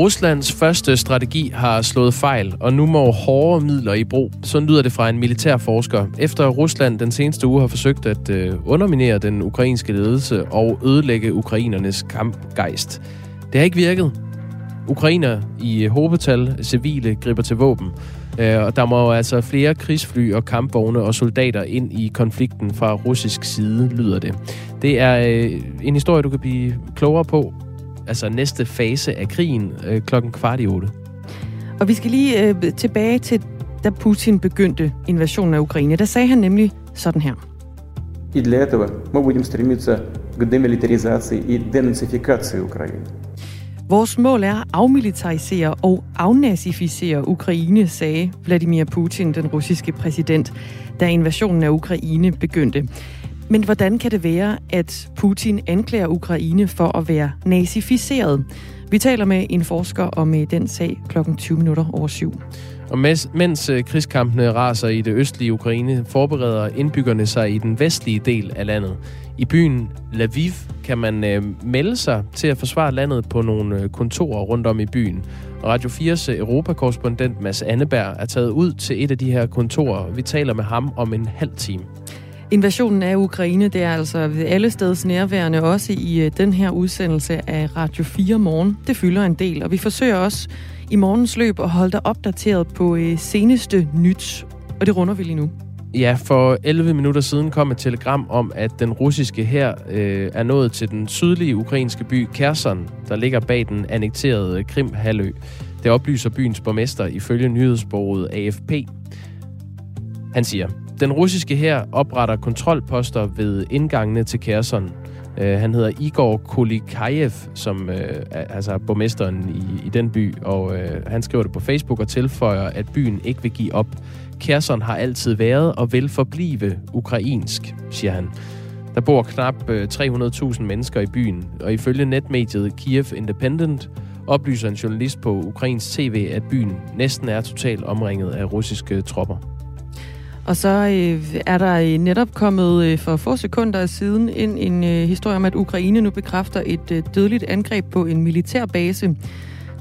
Ruslands første strategi har slået fejl, og nu må hårde midler i brug. Sådan lyder det fra en militær forsker. Efter Rusland den seneste uge har forsøgt at øh, underminere den ukrainske ledelse og ødelægge ukrainernes kampgejst. Det har ikke virket. Ukrainer i øh, hovedtal civile griber til våben. Øh, og der må altså flere krigsfly og kampvogne og soldater ind i konflikten fra russisk side, lyder det. Det er en historie, du kan blive klogere på altså næste fase af krigen øh, klokken kvart i otte. Og vi skal lige øh, tilbage til, da Putin begyndte invasionen af Ukraine. Der sagde han nemlig sådan her. И для этого мы будем стремиться к демилитаризации и денацификации Украины. Vores mål er at afmilitarisere og afnazificere Ukraine, sagde Vladimir Putin, den russiske præsident, da invasionen af Ukraine begyndte. Men hvordan kan det være, at Putin anklager Ukraine for at være nazificeret? Vi taler med en forsker om øh, den sag klokken 20 minutter over syv. Og mens, mens øh, krigskampene raser i det østlige Ukraine, forbereder indbyggerne sig i den vestlige del af landet. I byen Lviv kan man øh, melde sig til at forsvare landet på nogle øh, kontorer rundt om i byen. Radio 4's Europakorrespondent Mads Anneberg er taget ud til et af de her kontorer. Vi taler med ham om en halv time. Invasionen af Ukraine, det er altså ved alle steds nærværende, også i øh, den her udsendelse af Radio 4 Morgen. Det fylder en del, og vi forsøger også i morgens løb at holde dig opdateret på øh, seneste nyt, og det runder vi lige nu. Ja, for 11 minutter siden kom et telegram om, at den russiske her øh, er nået til den sydlige ukrainske by Kherson, der ligger bag den annekterede Krim-halvø. Det oplyser byens borgmester ifølge nyhedsbureauet AFP. Han siger, den russiske her opretter kontrolposter ved indgangene til Kherson. Øh, han hedder Igor Kolikajev, som uh, er altså borgmesteren i, i den by, og øh, han skriver det på Facebook og tilføjer, at byen ikke vil give op. Kherson har altid været og vil forblive ukrainsk, siger han. Der bor knap øh, 300.000 mennesker i byen, og ifølge netmediet Kiev Independent oplyser en journalist på ukrainsk tv, at byen næsten er totalt omringet af russiske tropper. Og så øh, er der øh, netop kommet øh, for få sekunder siden ind en øh, historie om, at Ukraine nu bekræfter et øh, dødeligt angreb på en militærbase.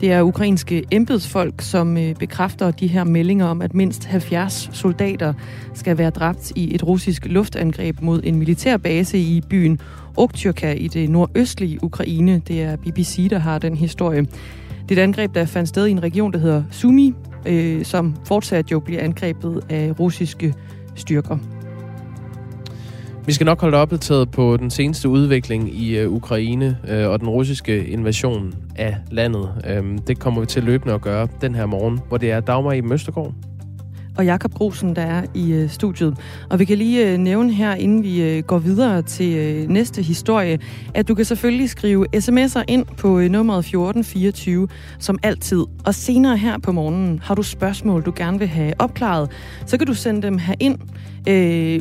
Det er ukrainske embedsfolk, som øh, bekræfter de her meldinger om, at mindst 70 soldater skal være dræbt i et russisk luftangreb mod en militærbase i byen Oktyrka i det nordøstlige Ukraine. Det er BBC, der har den historie. Det er et angreb, der fandt sted i en region, der hedder Sumi, øh, som fortsat jo bliver angrebet af russiske styrker. Vi skal nok holde opdateret på den seneste udvikling i øh, Ukraine øh, og den russiske invasion af landet. Øhm, det kommer vi til løbende at gøre den her morgen, hvor det er Dagmar i Møstergaard, og Jakob Grosen, der er i øh, studiet. Og vi kan lige øh, nævne her, inden vi øh, går videre til øh, næste historie, at du kan selvfølgelig skrive sms'er ind på øh, nummeret 1424, som altid. Og senere her på morgenen har du spørgsmål, du gerne vil have opklaret, så kan du sende dem her ind. Øh,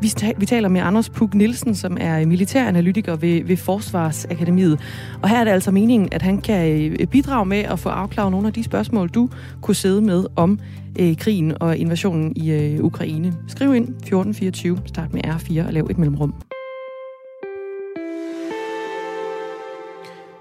vi, vi taler med Anders Puk Nielsen, som er militæranalytiker ved, ved Forsvarsakademiet. Og her er det altså meningen, at han kan øh, bidrage med at få afklaret nogle af de spørgsmål, du kunne sidde med om øh, krigen og invasionen i øh, Ukraine. Skriv ind 1424, start med R4 og lav et mellemrum.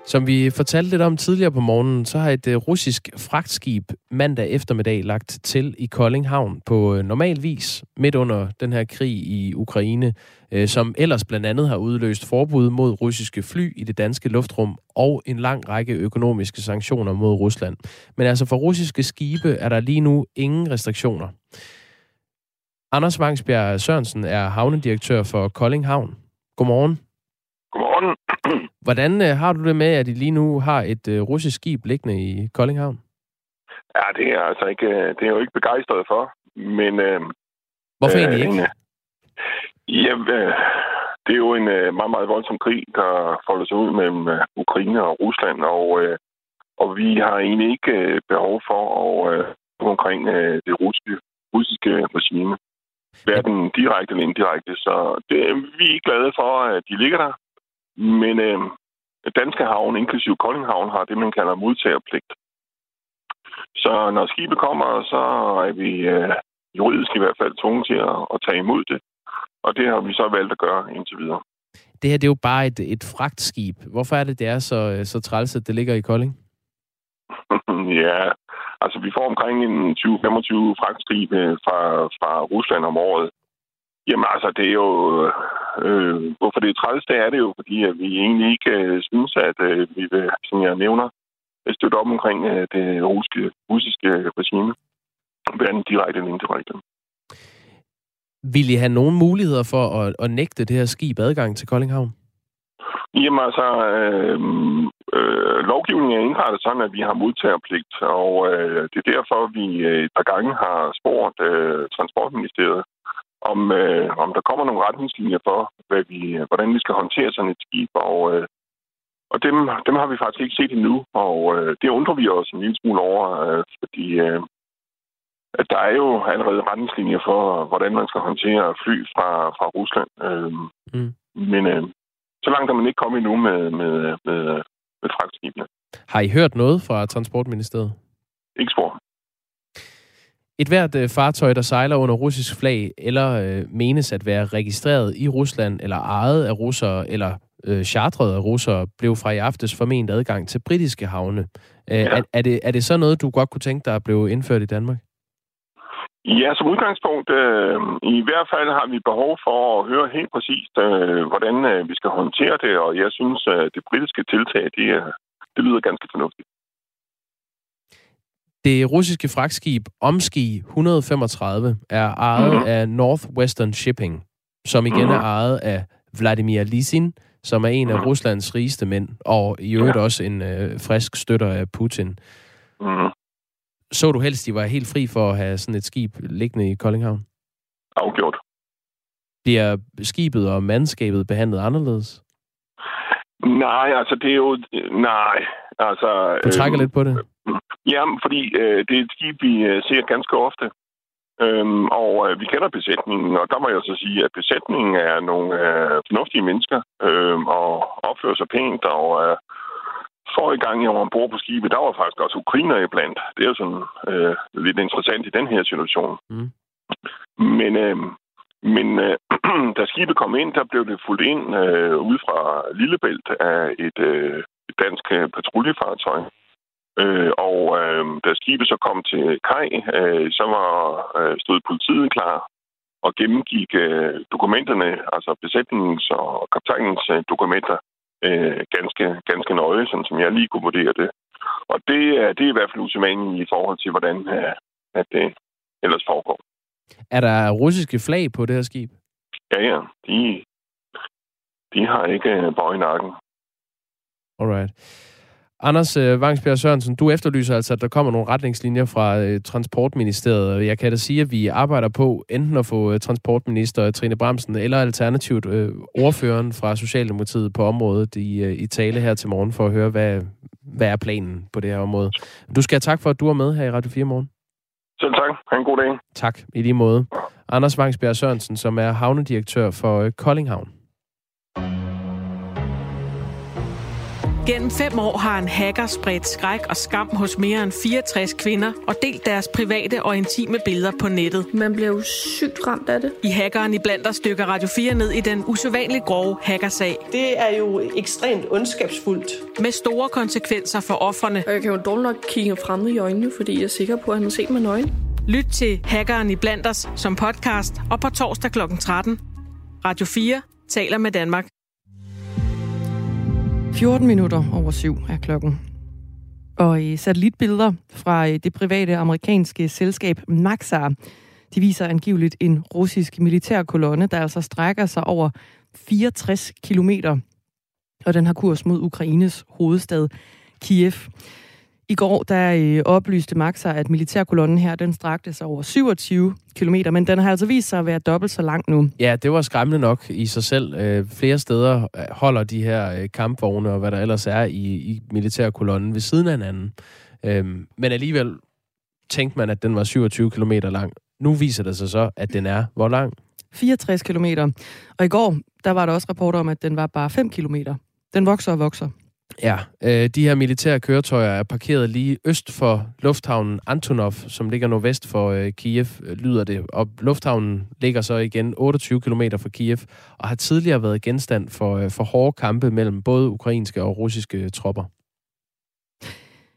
Som vi fortalte lidt om tidligere på morgenen, så har et øh, russisk fragtskib mandag eftermiddag lagt til i Kolding Havn på øh, normal vis midt under den her krig i Ukraine, øh, som ellers blandt andet har udløst forbud mod russiske fly i det danske luftrum og en lang række økonomiske sanktioner mod Rusland. Men altså for russiske skibe er der lige nu ingen restriktioner. Anders Vangsbjerg Sørensen er havnedirektør for Kolding Havn. Godmorgen. Godmorgen. Hvordan øh, har du det med, at I lige nu har et øh, russisk skib liggende i Kolding Havn? Ja, det er altså ikke, øh, det er jo ikke begejstret for, men... Øh, Hvorfor øh, egentlig ikke? ja, øh, det er jo en øh, meget, meget voldsom krig, der folder sig ud mellem øh, Ukraine og Rusland, og, øh, og vi har egentlig ikke øh, behov for at øh, omkring øh, det russiske, russiske regime. Hverken direkte eller indirekte. Så det, vi er glade for, at de ligger der. Men øh, danske havn, inklusive Kolding Havn, har det, man kalder modtagerpligt. Så når skibet kommer, så er vi øh, juridisk i hvert fald tvunget til at, at tage imod det. Og det har vi så valgt at gøre indtil videre. Det her det er jo bare et, et fragtskib. Hvorfor er det, det er så, så træls, at det ligger i Kolding? ja, altså vi får omkring en 20-25 fragtskibe fra, fra Rusland om året. Jamen altså, det er jo... Øh, hvorfor det er træls, det er det jo, fordi at vi egentlig ikke øh, synes, at øh, vi vil, som jeg nævner, støtte op omkring øh, det russiske, russiske regime. Hverken direkte eller indirekte. Vil I have nogen muligheder for at, at nægte det her skib adgang til Koldinghavn? Jamen altså, øh, øh, lovgivningen er indrettet sådan, at vi har modtagerpligt, og øh, det er derfor, vi øh, et par gange har spurgt øh, Transportministeriet, om, øh, om der kommer nogle retningslinjer for, hvad vi, hvordan vi skal håndtere sådan et skib, og, øh, og dem, dem har vi faktisk ikke set endnu, og øh, det undrer vi os en lille smule over, øh, fordi øh, at der er jo allerede retningslinjer for, hvordan man skal håndtere fly fra, fra Rusland. Øh, mm. Men øh, så langt er man ikke kommet endnu med, med, med, med fragtskibene. Har I hørt noget fra Transportministeriet? Ikke spor. Et hvert øh, fartøj, der sejler under russisk flag, eller øh, menes at være registreret i Rusland, eller ejet af russere, eller øh, chartret af russere, blev fra i aftes formentlig adgang til britiske havne. Øh, ja. er, er, det, er det så noget, du godt kunne tænke dig at blive indført i Danmark? Ja, som udgangspunkt, øh, i hvert fald har vi behov for at høre helt præcist, øh, hvordan øh, vi skal håndtere det, og jeg synes, at det britiske tiltag, det, det lyder ganske fornuftigt. Det russiske fragtskib Omski 135 er ejet mm-hmm. af Northwestern Shipping, som igen mm-hmm. er ejet af Vladimir Lisin, som er en af mm-hmm. Ruslands rigeste mænd, og i øvrigt ja. også en øh, frisk støtter af Putin. Mm-hmm. Så du helst, de var helt fri for at have sådan et skib liggende i Koldinghavn? Afgjort. Bliver skibet og mandskabet behandlet anderledes? Nej, altså det er jo... Nej, altså... Du trækker øh, lidt på det? Ja, fordi øh, det er et skib, vi øh, ser ganske ofte. Øhm, og øh, vi kender besætningen, og der må jeg så sige, at besætningen er nogle øh, fornuftige mennesker, øh, og opfører sig pænt, og øh, for i gang, jeg var ombord på skibet, der var faktisk også ukrainer iblandt. Det er jo sådan øh, lidt interessant i den her situation. Mm. Men, øh, men øh, da skibet kom ind, der blev det fuldt ind øh, ud fra Lillebælt af et, øh, et dansk øh, patruljefartøj. Øh, og øh, da skibet så kom til kaj, øh, så var øh, stod politiet klar og gennemgik øh, dokumenterne, altså besætningens og kaptajnens øh, dokumenter, øh, ganske, ganske nøje, sådan som jeg lige kunne vurdere det. Og det, er, det er i hvert fald usædvanligt i forhold til, hvordan øh, at det ellers foregår. Er der russiske flag på det her skib? Ja, ja. De, de har ikke øh, bøj i nakken. Alright. Anders øh, Vangsbjerg Sørensen, du efterlyser altså, at der kommer nogle retningslinjer fra øh, Transportministeriet. Jeg kan da sige, at vi arbejder på enten at få øh, transportminister Trine Bremsen eller alternativt øh, ordføreren fra Socialdemokratiet på området i, øh, i tale her til morgen for at høre, hvad, hvad er planen på det her område. Du skal have tak for, at du er med her i Radio 4 morgen. Selv tak. Ha' en god dag. Tak, i lige måde. Anders Vangsbjerg Sørensen, som er havnedirektør for øh, Koldinghavn. Gennem fem år har en hacker spredt skræk og skam hos mere end 64 kvinder og delt deres private og intime billeder på nettet. Man bliver jo sygt ramt af det. I hackeren i blandt stykker Radio 4 ned i den usædvanligt grove hackersag. Det er jo ekstremt ondskabsfuldt. Med store konsekvenser for offerne. Og jeg kan jo dårligt nok kigge frem i øjnene, fordi jeg er sikker på, at han har set mig nøgen. Lyt til Hackeren i blandt som podcast og på torsdag kl. 13. Radio 4 taler med Danmark. 14 minutter over syv er klokken. Og i satellitbilleder fra øh, det private amerikanske selskab Maxar, de viser angiveligt en russisk militærkolonne, der altså strækker sig over 64 kilometer, og den har kurs mod Ukraines hovedstad Kiev. I går der øh, oplyste Maxa, at militærkolonnen her, den strakte sig over 27 km, men den har altså vist sig at være dobbelt så lang nu. Ja, det var skræmmende nok i sig selv. Øh, flere steder øh, holder de her øh, kampvogne og hvad der ellers er i, i militærkolonnen ved siden af hinanden. Øh, men alligevel tænkte man, at den var 27 km lang. Nu viser det sig så, at den er hvor lang? 64 km. Og i går, der var der også rapporter om, at den var bare 5 km. Den vokser og vokser. Ja, øh, de her militære køretøjer er parkeret lige øst for lufthavnen Antonov, som ligger nordvest for øh, Kiev, øh, lyder det. Og lufthavnen ligger så igen 28 km fra Kiev, og har tidligere været genstand for, øh, for hårde kampe mellem både ukrainske og russiske tropper.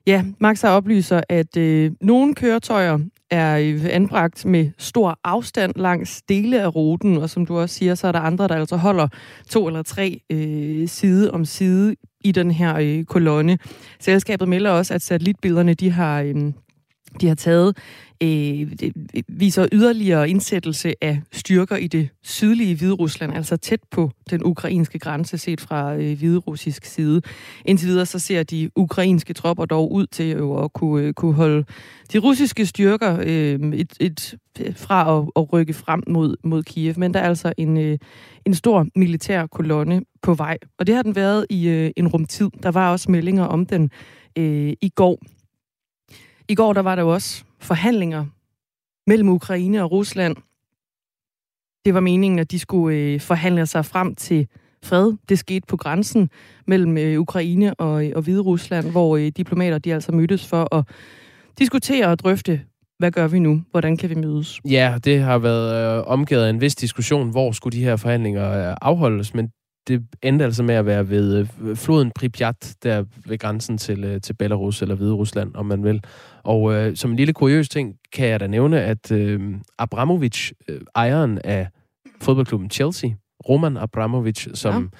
Ja, Max har oplyser, at øh, nogle køretøjer er anbragt med stor afstand langs dele af ruten, og som du også siger, så er der andre, der altså holder to eller tre øh, side om side i den her øh, kolonne. Selskabet melder også, at satellitbillederne de har, øh, de har taget øh, viser yderligere indsættelse af styrker i det sydlige Hvide Rusland, altså tæt på den ukrainske grænse set fra øh, hviderussisk side. Indtil videre så ser de ukrainske tropper dog ud til øh, at kunne, øh, kunne holde de russiske styrker øh, et, et, fra at, at rykke frem mod, mod Kiev, men der er altså en, øh, en stor militær kolonne på vej, og det har den været i øh, en rumtid. Der var også meldinger om den øh, i går. I går der var der jo også forhandlinger mellem Ukraine og Rusland. Det var meningen, at de skulle øh, forhandle sig frem til fred. Det skete på grænsen mellem øh, Ukraine og, øh, og Hvide Rusland, hvor øh, diplomater de altså mødtes for at diskutere og drøfte, hvad gør vi nu? Hvordan kan vi mødes? Ja, det har været øh, omgivet af en vis diskussion, hvor skulle de her forhandlinger øh, afholdes, men det endte altså med at være ved øh, floden Pripyat, der ved grænsen til, øh, til Belarus eller Hvide Rusland, om man vil. Og øh, som en lille kuriøs ting, kan jeg da nævne, at øh, Abramovic, øh, ejeren af fodboldklubben Chelsea, Roman Abramovic, som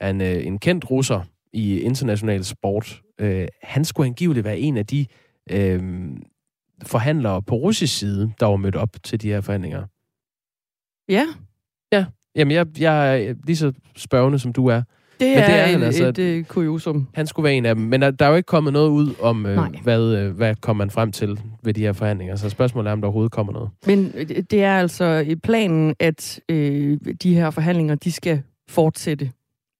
ja. er en, øh, en kendt russer i international sport, øh, han skulle angiveligt være en af de øh, forhandlere på russisk side, der var mødt op til de her forhandlinger. Ja. Ja, Jamen, jeg, jeg er lige så spørgende, som du er. Det er, det er en, altså, et, et kuriosum. Han skulle være en af dem. Men der, der er jo ikke kommet noget ud om, øh, hvad, øh, hvad kommer man frem til ved de her forhandlinger. Så spørgsmålet er, om der overhovedet kommer noget. Men øh, det er altså planen, at øh, de her forhandlinger, de skal fortsætte.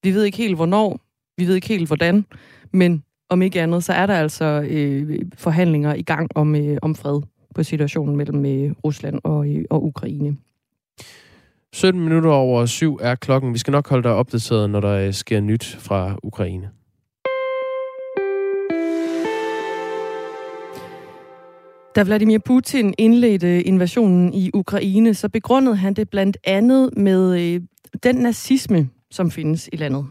Vi ved ikke helt, hvornår. Vi ved ikke helt, hvordan. Men om ikke andet, så er der altså øh, forhandlinger i gang om, øh, om fred på situationen mellem øh, Rusland og, øh, og Ukraine. 17 minutter over syv er klokken. Vi skal nok holde dig opdateret, når der øh, sker nyt fra Ukraine. Da Vladimir Putin indledte invasionen i Ukraine, så begrundede han det blandt andet med øh, den nazisme, som findes i landet.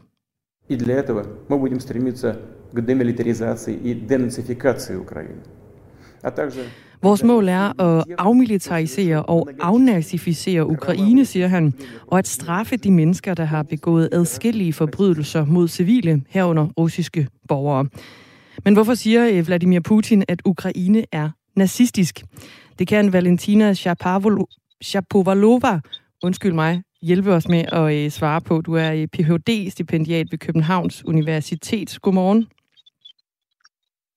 И для этого мы будем стремиться к демилитаризации и денацификации Украины. Vores mål er at afmilitarisere og afnazificere Ukraine, siger han, og at straffe de mennesker, der har begået adskillige forbrydelser mod civile, herunder russiske borgere. Men hvorfor siger eh, Vladimir Putin, at Ukraine er nazistisk? Det kan Valentina Shapovalova, undskyld mig, hjælpe os med at eh, svare på. Du er eh, Ph.D.-stipendiat ved Københavns Universitet. Godmorgen.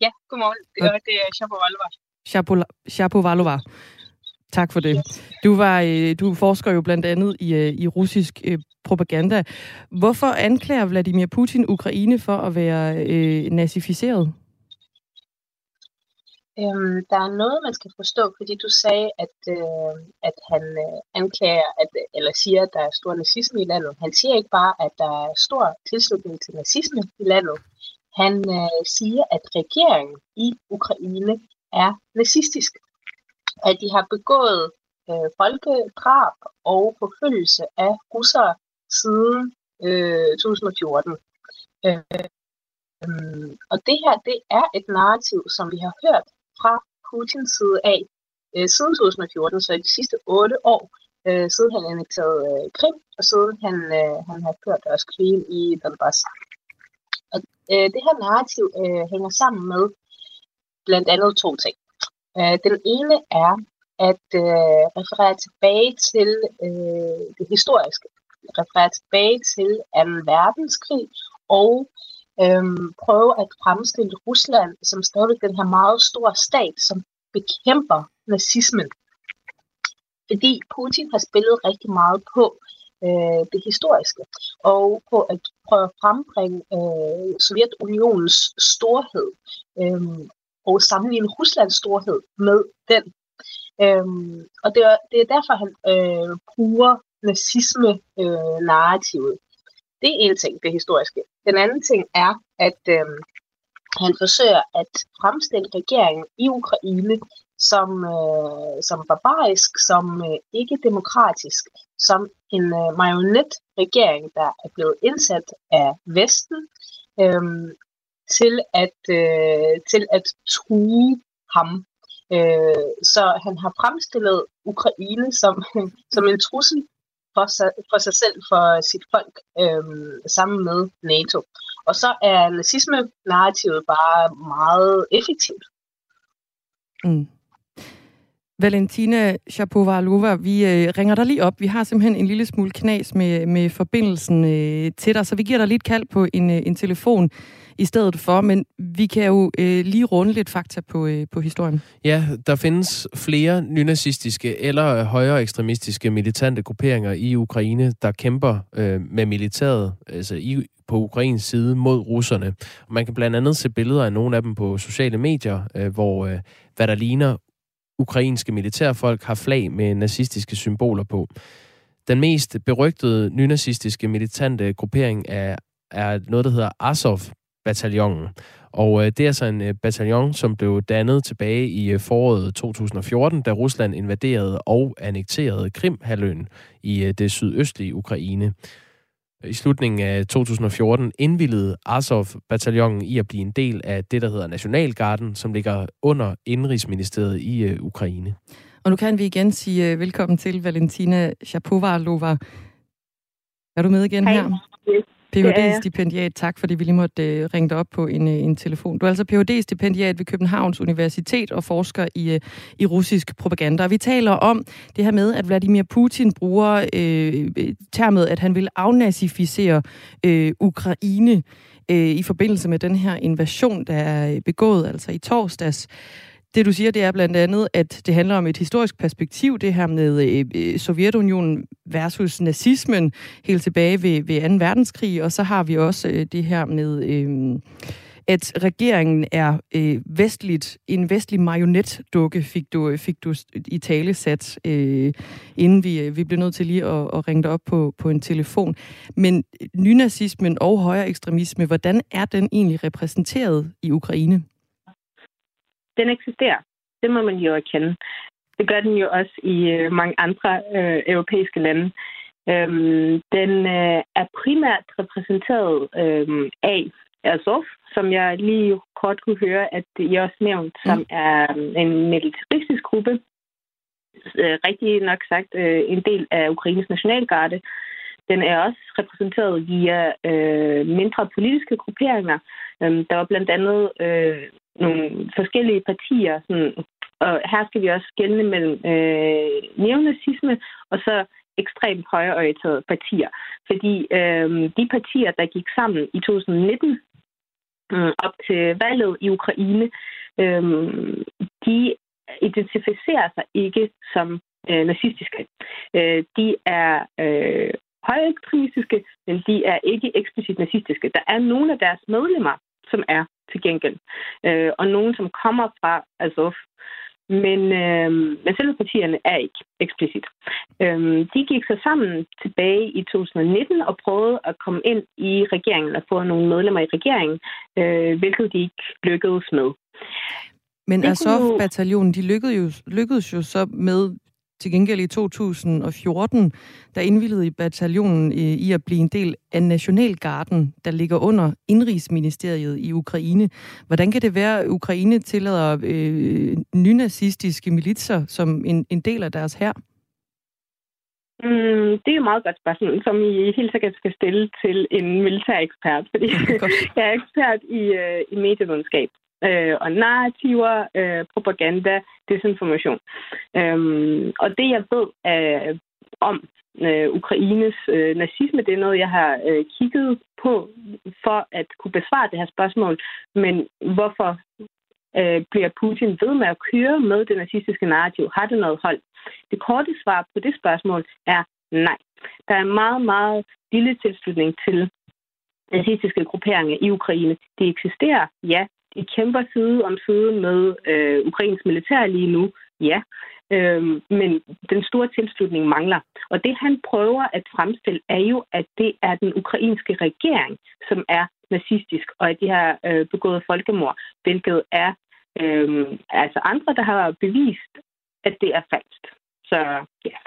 Ja, godmorgen. Det er, det er Shapovalova. Shapovalova. Tak for det. Du, var, øh, du forsker jo blandt andet i, øh, i russisk øh, propaganda. Hvorfor anklager Vladimir Putin Ukraine for at være øh, nazificeret? Øhm, der er noget, man skal forstå, fordi du sagde, at, øh, at han øh, anklager, at, eller siger, at der er stor nazisme i landet. Han siger ikke bare, at der er stor tilslutning til nazisme i landet. Han øh, siger, at regeringen i Ukraine er nazistisk. At de har begået øh, folkedrab og forfølgelse af russere siden øh, 2014. Øh, øh, og det her, det er et narrativ, som vi har hørt fra Putins side af øh, siden 2014, så i de sidste otte år, øh, siden han annekterede øh, Krim, og siden han, øh, han har kørt også krigen i Donbass. Og øh, det her narrativ øh, hænger sammen med blandt andet to ting. Øh, den ene er at øh, referere tilbage til øh, det historiske, referere tilbage til 2. verdenskrig og øh, prøve at fremstille Rusland som stadigvæk den her meget store stat, som bekæmper nazismen. Fordi Putin har spillet rigtig meget på øh, Øh, det historiske, og på at prøve at frembringe øh, Sovjetunionens storhed, øh, og sammenligne Ruslands storhed med den. Øhm, og det er, det er derfor, han øh, bruger nazisme-narrativet. Øh, det er en ting, det historiske. Den anden ting er, at øh, han forsøger at fremstille regeringen i Ukraine som, øh, som barbarisk, som øh, ikke demokratisk, som en øh, marionetregering, der er blevet indsat af Vesten, øh, til at, øh, til at true ham. Øh, så han har fremstillet Ukraine som, som en trussel for sig, for sig selv, for sit folk, øh, sammen med NATO. Og så er nazisme-narrativet bare meget effektivt. Mm. Valentina Shapovalova, vi øh, ringer dig lige op. Vi har simpelthen en lille smule knas med, med forbindelsen øh, til dig, så vi giver dig lidt kald på en, øh, en telefon i stedet for, men vi kan jo øh, lige runde lidt fakta på, øh, på historien. Ja, der findes flere nynazistiske eller øh, højere ekstremistiske militante grupperinger i Ukraine, der kæmper øh, med militæret, altså i, på Ukrains side mod russerne. Man kan blandt andet se billeder af nogle af dem på sociale medier, øh, hvor øh, hvad der ligner ukrainske militærfolk har flag med nazistiske symboler på. Den mest berygtede nynazistiske militante gruppering er, er noget, der hedder Azov-bataljonen. Og øh, det er så en øh, bataljon, som blev dannet tilbage i øh, foråret 2014, da Rusland invaderede og annekterede Krim-halvøen i øh, det sydøstlige Ukraine. I slutningen af 2014 indvillede Azov-bataljonen i at blive en del af det, der hedder Nationalgarden, som ligger under Indrigsministeriet i øh, Ukraine. Og nu kan vi igen sige uh, velkommen til Valentina Shapovalova. Er du med igen Hej. her? Ph.D.-stipendiat. Tak, fordi vi lige måtte uh, ringe dig op på en, uh, en telefon. Du er altså Ph.D.-stipendiat ved Københavns Universitet og forsker i, uh, i russisk propaganda. Og vi taler om det her med, at Vladimir Putin bruger uh, termet, at han vil afnazificere uh, Ukraine uh, i forbindelse med den her invasion, der er begået altså i torsdags. Det du siger, det er blandt andet, at det handler om et historisk perspektiv, det her med øh, øh Sovjetunionen versus nazismen helt tilbage ved, ved 2. verdenskrig, og så har vi også øh, det her med, øh, at regeringen er øh, vestligt, en vestlig marionetdukke, fik du, øh, fik du i tale sat, øh, inden vi, øh, vi blev nødt til lige at, at ringe dig op på, på en telefon. Men nynazismen og højere ekstremisme, hvordan er den egentlig repræsenteret i Ukraine? Den eksisterer. Det må man jo erkende. Det gør den jo også i øh, mange andre øh, europæiske lande. Øhm, den øh, er primært repræsenteret øh, af Azov, som jeg lige kort kunne høre, at I også nævnt, mm. som er en militaristisk gruppe, øh, rigtig nok sagt øh, en del af Ukraines nationalgarde. Den er også repræsenteret via øh, mindre politiske grupperinger. Øhm, der var blandt andet øh, nogle forskellige partier. Sådan, og her skal vi også skelne mellem øh, neonazisme og så ekstremt højreorienterede partier. Fordi øh, de partier, der gik sammen i 2019 øh, mm, op til valget i Ukraine, øh, de identificerer sig ikke som øh, nazistiske. Øh, de er øh, højekstremistiske, men de er ikke eksplicit nazistiske. Der er nogle af deres medlemmer, som er til gengæld. Øh, og nogen, som kommer fra Azov. Men, øh, men selve partierne er ikke eksplicit. Øh, de gik så sammen tilbage i 2019 og prøvede at komme ind i regeringen og få nogle medlemmer i regeringen, øh, hvilket de ikke lykkedes med. Men Azov-bataljonen, de lykkedes jo, lykkedes jo så med til gengæld i 2014, der indvildede i bataljonen i at blive en del af Nationalgarden, der ligger under Indrigsministeriet i Ukraine. Hvordan kan det være, at Ukraine tillader øh, nynazistiske militser som en, en del af deres hær? Mm, det er et meget godt spørgsmål, som I helt sikkert skal stille til en militær ekspert, fordi jeg er ekspert i, uh, i medievidenskab øh, og narrativer, øh, propaganda, desinformation. Øhm, og det, jeg ved øh, om øh, Ukraines øh, nazisme, det er noget, jeg har øh, kigget på for at kunne besvare det her spørgsmål. Men hvorfor øh, bliver Putin ved med at køre med det nazistiske narrativ? Har det noget hold? Det korte svar på det spørgsmål er nej. Der er meget, meget lille tilslutning til nazistiske grupperinger i Ukraine. De eksisterer, ja, de kæmper side om side med øh, Ukrains militær lige nu, ja. Øhm, men den store tilslutning mangler. Og det han prøver at fremstille er jo, at det er den ukrainske regering, som er nazistisk, og at de har øh, begået folkemord, hvilket er øh, altså andre, der har bevist, at det er falsk. Så ja.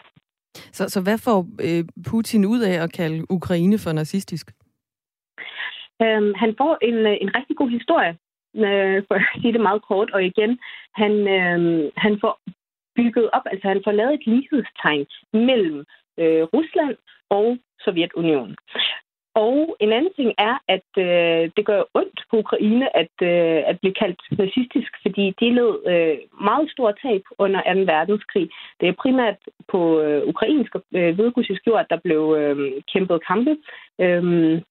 Så, så hvad får øh, Putin ud af at kalde Ukraine for nazistisk? Øhm, han får en, øh, en rigtig god historie, øh, for at sige det meget kort. Og igen, han, øh, han får bygget op, altså han får lavet et lighedstegn mellem øh, Rusland og Sovjetunionen. Og en anden ting er, at øh, det gør ondt på Ukraine at, øh, at blive kaldt nazistisk, fordi de led øh, meget store tab under 2. verdenskrig. Det er primært på øh, ukrainsk og øh, hviderussisk jord, der blev øh, kæmpet kampe. Øh,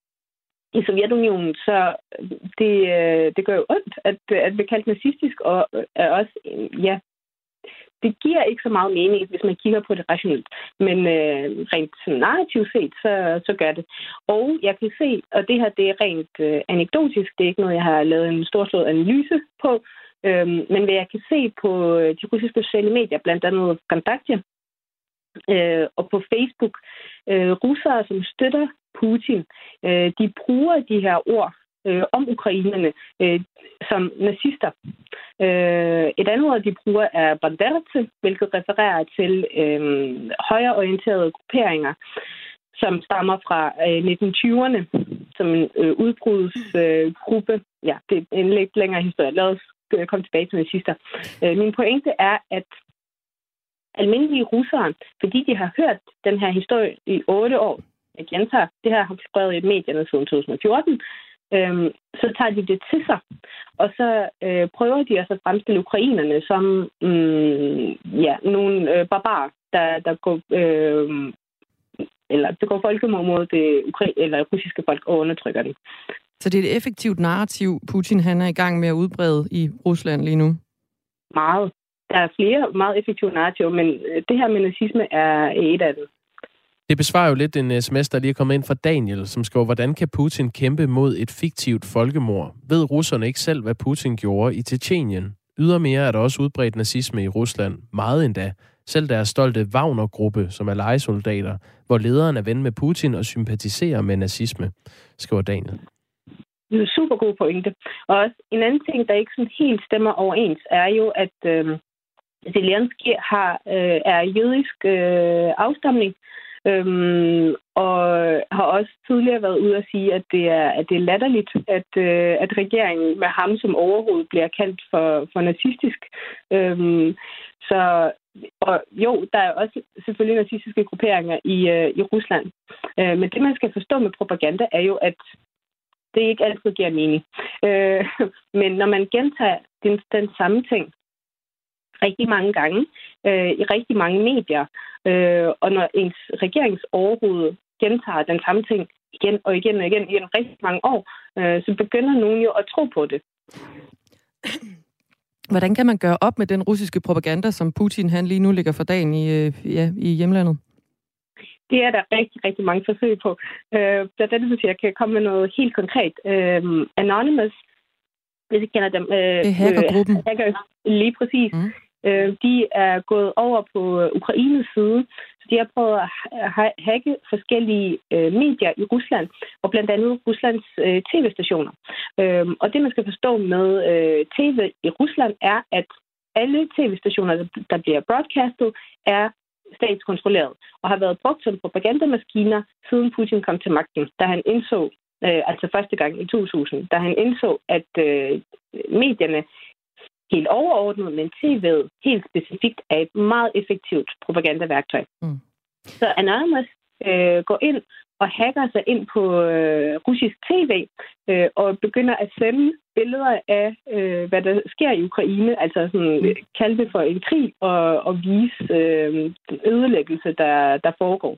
i Sovjetunionen, så øh, det, øh, det gør jo ondt at, at blive kaldt nazistisk, og øh, er også, ja, det giver ikke så meget mening, hvis man kigger på det rationelt. Men øh, rent narrativt set, så, så gør det. Og jeg kan se, og det her det er rent øh, anekdotisk, det er ikke noget, jeg har lavet en storslået analyse på, øh, men hvad jeg kan se på øh, de russiske sociale medier, blandt andet Kontaktia, øh, og på Facebook, øh, russere, som støtter Putin, øh, de bruger de her ord øh, om ukrainerne øh, som nazister. Øh, et andet ord, de bruger, er banderatse, hvilket refererer til øh, højreorienterede grupperinger, som stammer fra øh, 1920'erne, som en øh, udbrudsgruppe. Øh, ja, det er en lidt længere historie. Lad os øh, komme tilbage til nazister. Øh, min pointe er, at almindelige russere, fordi de har hørt den her historie i otte år, jeg gentager, det her har floreret i medierne siden 2014, øhm, så tager de det til sig. Og så øh, prøver de også at fremstille ukrainerne som mm, ja, nogle øh, barbarer, der, der går... Øh, eller det går folkemord mod det ukra- eller russiske folk og undertrykker det. Så det er et effektivt narrativ, Putin han er i gang med at udbrede i Rusland lige nu? Meget. Der er flere meget effektive narrativer, men øh, det her med nazisme er et af dem. Det besvarer jo lidt en sms, der lige er kommet ind fra Daniel, som skriver, hvordan kan Putin kæmpe mod et fiktivt folkemord? Ved russerne ikke selv, hvad Putin gjorde i Tjetjenien? Ydermere er der også udbredt nazisme i Rusland. Meget endda. Selv deres stolte Wagner-gruppe, som er legesoldater, hvor lederen er ven med Putin og sympatiserer med nazisme, skriver Daniel. Det er en super god pointe. Og også en anden ting, der ikke sådan helt stemmer overens, er jo, at øh, Zelensky har, øh, er jødisk øh, afstamning, Øhm, og har også tidligere været ude at sige, at det er, at det er latterligt, at, øh, at regeringen med ham som overhoved bliver kaldt for, for nazistisk. Øhm, så og jo, der er også selvfølgelig nazistiske grupperinger i, øh, i Rusland. Øh, men det, man skal forstå med propaganda, er jo, at det ikke altid giver mening. Øh, men når man gentager den, den samme ting rigtig mange gange øh, i rigtig mange medier. Øh, og når ens regeringsoverhoved gentager den samme ting igen og igen og igen i rigtig mange år, øh, så begynder nogen jo at tro på det. Hvordan kan man gøre op med den russiske propaganda, som Putin han lige nu ligger for dagen i, øh, ja, i hjemlandet? Det er der rigtig, rigtig mange forsøg på. Øh, er det, hvis jeg kan komme med noget helt konkret. Øh, Anonymous, hvis I kender dem. Øh, det er hackergruppen. Øh, hacker, lige præcis. Mm. Øh, de er gået over på øh, Ukraines side, så de har prøvet at hacke forskellige øh, medier i Rusland, og blandt andet Ruslands øh, tv-stationer. Øh, og det, man skal forstå med øh, tv i Rusland, er, at alle tv-stationer, der bliver broadcastet, er statskontrolleret og har været brugt som propagandamaskiner, siden Putin kom til magten, da han indså, øh, altså første gang i 2000, da han indså, at øh, medierne helt overordnet, men TV'et helt specifikt er et meget effektivt propagandaværktøj. Mm. Så Anonymous øh, går ind og hacker sig ind på øh, russisk tv øh, og begynder at sende billeder af, øh, hvad der sker i Ukraine, altså sådan, mm. kalde det for en krig og, og vise øh, den ødelæggelse, der, der foregår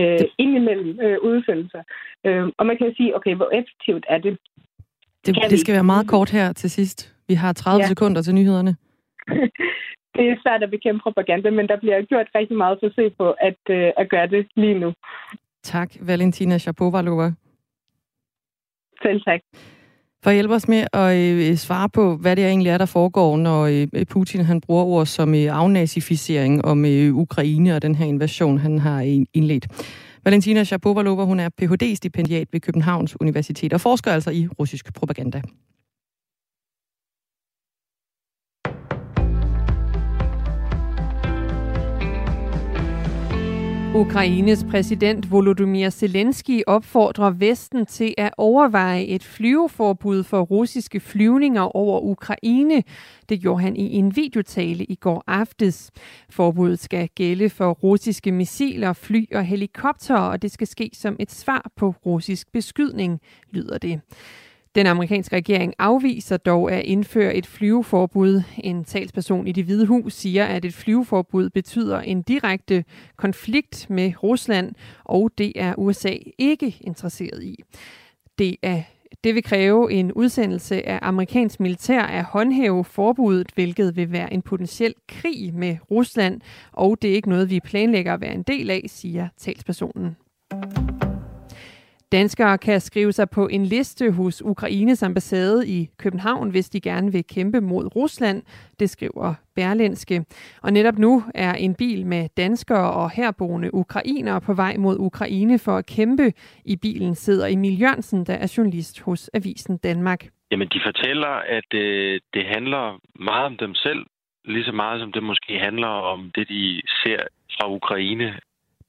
øh, indimellem øh, udsendelser. Øh, og man kan sige, okay, hvor effektivt er det? Det, det skal være meget kort her til sidst. Vi har 30 ja. sekunder til nyhederne. det er svært at bekæmpe propaganda, men der bliver gjort rigtig meget forsøg på at, øh, at gøre det lige nu. Tak, Valentina Shapovalova. Selv tak. For at hjælpe os med at øh, svare på, hvad det egentlig er, der foregår, når øh, Putin han bruger ord som øh, afnazificering om øh, Ukraine og den her invasion, han har indledt. Valentina Shapovalova, hun er Ph.D.-stipendiat ved Københavns Universitet og forsker altså i russisk propaganda. Ukraines præsident Volodymyr Zelensky opfordrer Vesten til at overveje et flyveforbud for russiske flyvninger over Ukraine. Det gjorde han i en videotale i går aftes. Forbuddet skal gælde for russiske missiler, fly og helikoptere, og det skal ske som et svar på russisk beskydning, lyder det. Den amerikanske regering afviser dog at indføre et flyveforbud. En talsperson i det hvide hus siger, at et flyveforbud betyder en direkte konflikt med Rusland, og det er USA ikke interesseret i. Det er det vil kræve en udsendelse af amerikansk militær at håndhæve forbuddet, hvilket vil være en potentiel krig med Rusland, og det er ikke noget, vi planlægger at være en del af, siger talspersonen. Danskere kan skrive sig på en liste hos Ukraines ambassade i København, hvis de gerne vil kæmpe mod Rusland, det skriver Berlinske. Og netop nu er en bil med danskere og herboende ukrainere på vej mod Ukraine for at kæmpe. I bilen sidder Emil Jørgensen, der er journalist hos Avisen Danmark. Jamen, de fortæller, at øh, det handler meget om dem selv, lige så meget som det måske handler om det, de ser fra Ukraine.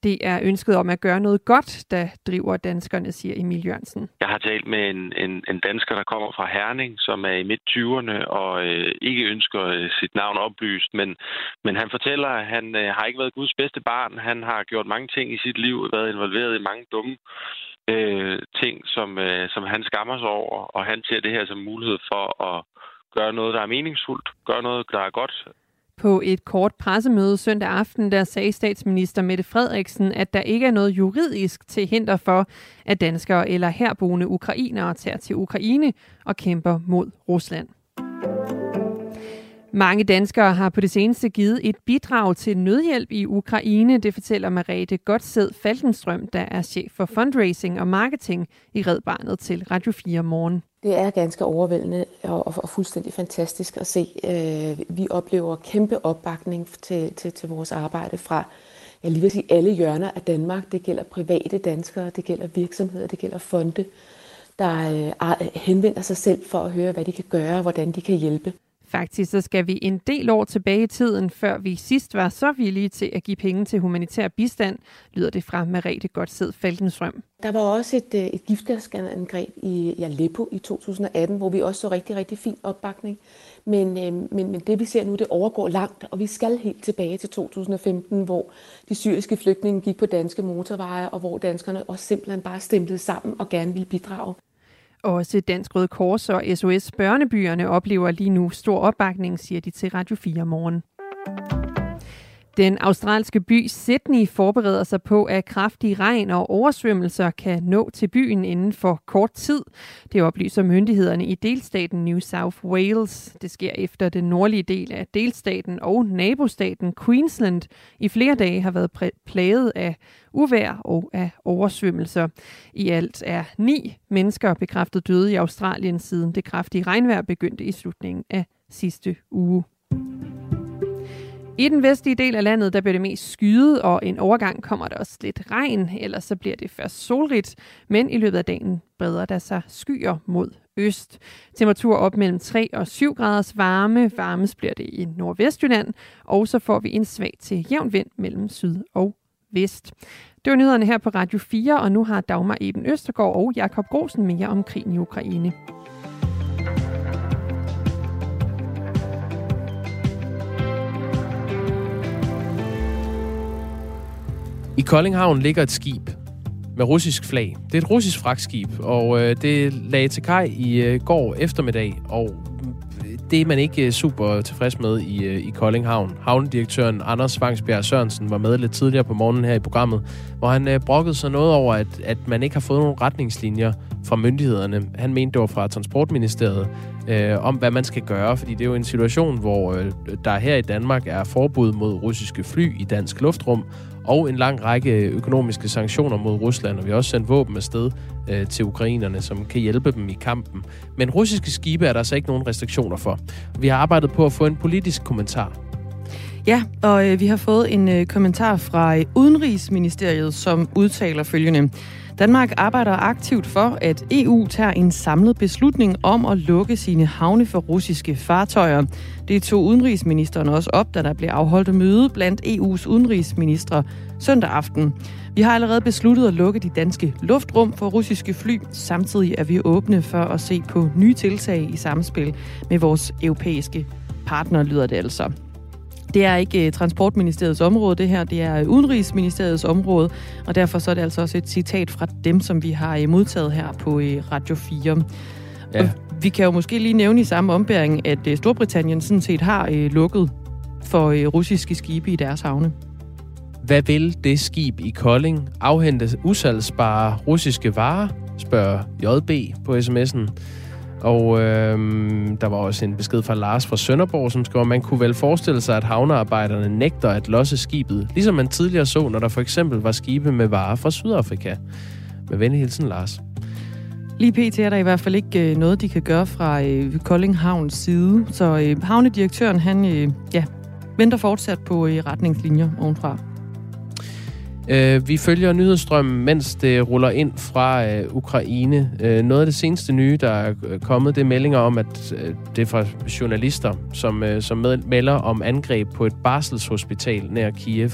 Det er ønsket om at gøre noget godt, der driver danskerne, siger Emil Jørgensen. Jeg har talt med en, en, en dansker, der kommer fra Herning, som er i midt-20'erne og øh, ikke ønsker øh, sit navn oplyst. Men, men han fortæller, at han øh, har ikke været Guds bedste barn. Han har gjort mange ting i sit liv, været involveret i mange dumme øh, ting, som, øh, som han skammer sig over. Og han ser det her som mulighed for at gøre noget, der er meningsfuldt, gøre noget, der er godt på et kort pressemøde søndag aften, der sagde statsminister Mette Frederiksen, at der ikke er noget juridisk til hinder for, at danskere eller herboende ukrainere tager til Ukraine og kæmper mod Rusland. Mange danskere har på det seneste givet et bidrag til nødhjælp i Ukraine, det fortæller Marete Godtsed Falkenstrøm, der er chef for fundraising og marketing i Red Barnet til Radio 4 Morgen. Det er ganske overvældende og, og, og fuldstændig fantastisk at se. Øh, vi oplever kæmpe opbakning til, til, til vores arbejde fra jeg lige vil sige, alle hjørner af Danmark. Det gælder private danskere, det gælder virksomheder, det gælder fonde, der øh, henvender sig selv for at høre, hvad de kan gøre og hvordan de kan hjælpe. Faktisk så skal vi en del år tilbage i tiden, før vi sidst var så villige til at give penge til humanitær bistand, lyder det fra Merete Godtsed Falkenstrøm. Der var også et, øh, et giftgasangreb i Aleppo i 2018, hvor vi også så rigtig, rigtig fin opbakning. Men, øh, men, men det vi ser nu, det overgår langt, og vi skal helt tilbage til 2015, hvor de syriske flygtninge gik på danske motorveje, og hvor danskerne også simpelthen bare stemplede sammen og gerne ville bidrage. Også Dansk Røde Kors og SOS Børnebyerne oplever lige nu stor opbakning, siger de til Radio 4 morgen. Den australske by Sydney forbereder sig på, at kraftig regn og oversvømmelser kan nå til byen inden for kort tid. Det oplyser myndighederne i delstaten New South Wales. Det sker efter den nordlige del af delstaten og nabostaten Queensland i flere dage har været plaget af uvær og af oversvømmelser. I alt er ni mennesker bekræftet døde i Australien siden det kraftige regnvejr begyndte i slutningen af sidste uge. I den vestlige del af landet, der bliver det mest skyet, og en overgang kommer der også lidt regn, ellers så bliver det først solrigt, men i løbet af dagen breder der sig skyer mod øst. Temperatur op mellem 3 og 7 graders varme. Varmes bliver det i Nordvestjylland, og så får vi en svag til jævn vind mellem syd og vest. Det var nyhederne her på Radio 4, og nu har Dagmar Eben Østergaard og Jakob Grosen mere om krigen i Ukraine. I Koldinghavn ligger et skib med russisk flag. Det er et russisk fragtskib, og øh, det lagde til kaj i øh, går eftermiddag, og øh, det er man ikke øh, super tilfreds med i, øh, i Koldinghavn. Havnedirektøren Anders Vangsbjerg Sørensen var med lidt tidligere på morgenen her i programmet, hvor han øh, brokkede sig noget over, at, at man ikke har fået nogle retningslinjer fra myndighederne. Han mente, det var fra Transportministeriet, øh, om hvad man skal gøre, fordi det er jo en situation, hvor øh, der her i Danmark er forbud mod russiske fly i dansk luftrum, og en lang række økonomiske sanktioner mod Rusland, og vi har også sendt våben afsted øh, til ukrainerne, som kan hjælpe dem i kampen. Men russiske skibe er der altså ikke nogen restriktioner for. Vi har arbejdet på at få en politisk kommentar. Ja, og øh, vi har fået en øh, kommentar fra øh, Udenrigsministeriet, som udtaler følgende. Danmark arbejder aktivt for, at EU tager en samlet beslutning om at lukke sine havne for russiske fartøjer. Det tog udenrigsministeren også op, da der blev afholdt møde blandt EU's udenrigsministre søndag aften. Vi har allerede besluttet at lukke de danske luftrum for russiske fly. Samtidig er vi åbne for at se på nye tiltag i samspil med vores europæiske partner, lyder det altså. Det er ikke uh, Transportministeriets område, det her. Det er Udenrigsministeriets område, og derfor så er det altså også et citat fra dem, som vi har uh, modtaget her på Radio 4. Ja. Og vi kan jo måske lige nævne i samme ombæring, at Storbritannien sådan set har lukket for russiske skibe i deres havne. Hvad vil det skib i Kolding afhente usalgsbare russiske varer, spørger JB på sms'en. Og øh, der var også en besked fra Lars fra Sønderborg, som skriver, at man kunne vel forestille sig, at havnearbejderne nægter at losse skibet, ligesom man tidligere så, når der for eksempel var skibe med varer fra Sydafrika. Med venlig hilsen, Lars. Lige pt. er der i hvert fald ikke øh, noget, de kan gøre fra øh, Kolding Havns side. Så øh, havnedirektøren, han øh, ja, venter fortsat på øh, retningslinjer ovenfra. Øh, vi følger nyhedsstrømmen, mens det ruller ind fra øh, Ukraine. Øh, noget af det seneste nye, der er kommet, det er meldinger om, at øh, det er fra journalister, som, øh, som med, melder om angreb på et barselshospital nær Kiev.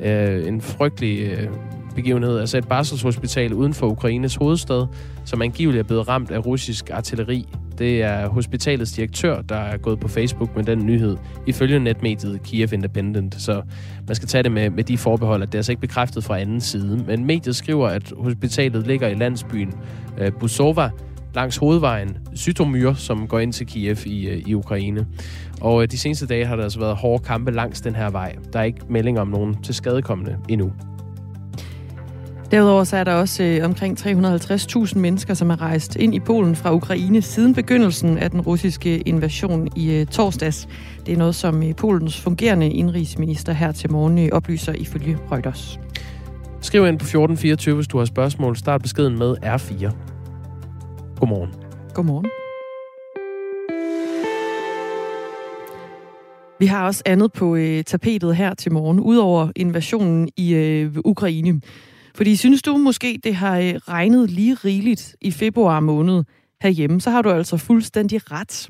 Øh, en frygtelig øh, begivenhed. Altså et barselshospital uden for Ukraines hovedstad, som angiveligt er blevet ramt af russisk artilleri. Det er hospitalets direktør, der er gået på Facebook med den nyhed, ifølge netmediet Kiev Independent. Så man skal tage det med, med de forbehold, at det er altså ikke bekræftet fra anden side. Men mediet skriver, at hospitalet ligger i landsbyen øh, Busova, langs hovedvejen Sytomyr, som går ind til Kiev i, øh, i Ukraine. Og øh, de seneste dage har der altså været hårde kampe langs den her vej. Der er ikke meldinger om nogen til skadekommende endnu. Derudover så er der også øh, omkring 350.000 mennesker, som er rejst ind i Polen fra Ukraine siden begyndelsen af den russiske invasion i øh, torsdags. Det er noget, som øh, Polens fungerende indrigsminister her til morgen øh, oplyser ifølge Reuters. Skriv ind på 1424, hvis du har spørgsmål. Start beskeden med R4. Godmorgen. Godmorgen. Vi har også andet på øh, tapetet her til morgen, udover invasionen i øh, Ukraine. Fordi synes du måske, det har øh, regnet lige rigeligt i februar måned herhjemme, så har du altså fuldstændig ret.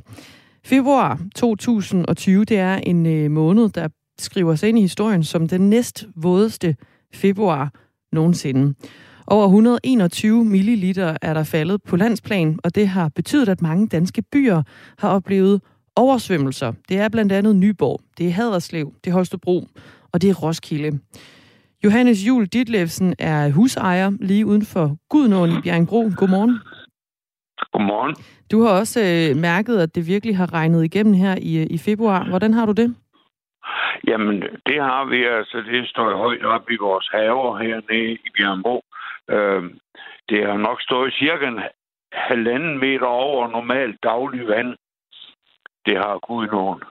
Februar 2020, det er en øh, måned, der skriver sig ind i historien som den næst vådeste februar nogensinde. Over 121 milliliter er der faldet på landsplan, og det har betydet, at mange danske byer har oplevet oversvømmelser. Det er blandt andet Nyborg, det er Haderslev, det er Holstebro, og det er Roskilde. Johannes Jul Ditlevsen er husejer lige uden for Gudnåen i Bjergbro. Godmorgen. Godmorgen. Du har også øh, mærket, at det virkelig har regnet igennem her i, øh, i februar. Hvordan har du det? Jamen, det har vi altså. Det står højt op i vores haver hernede i Bjergbro. Øh, det har nok stået cirka en halvanden meter over normalt daglig vand. Det har Gudnåen.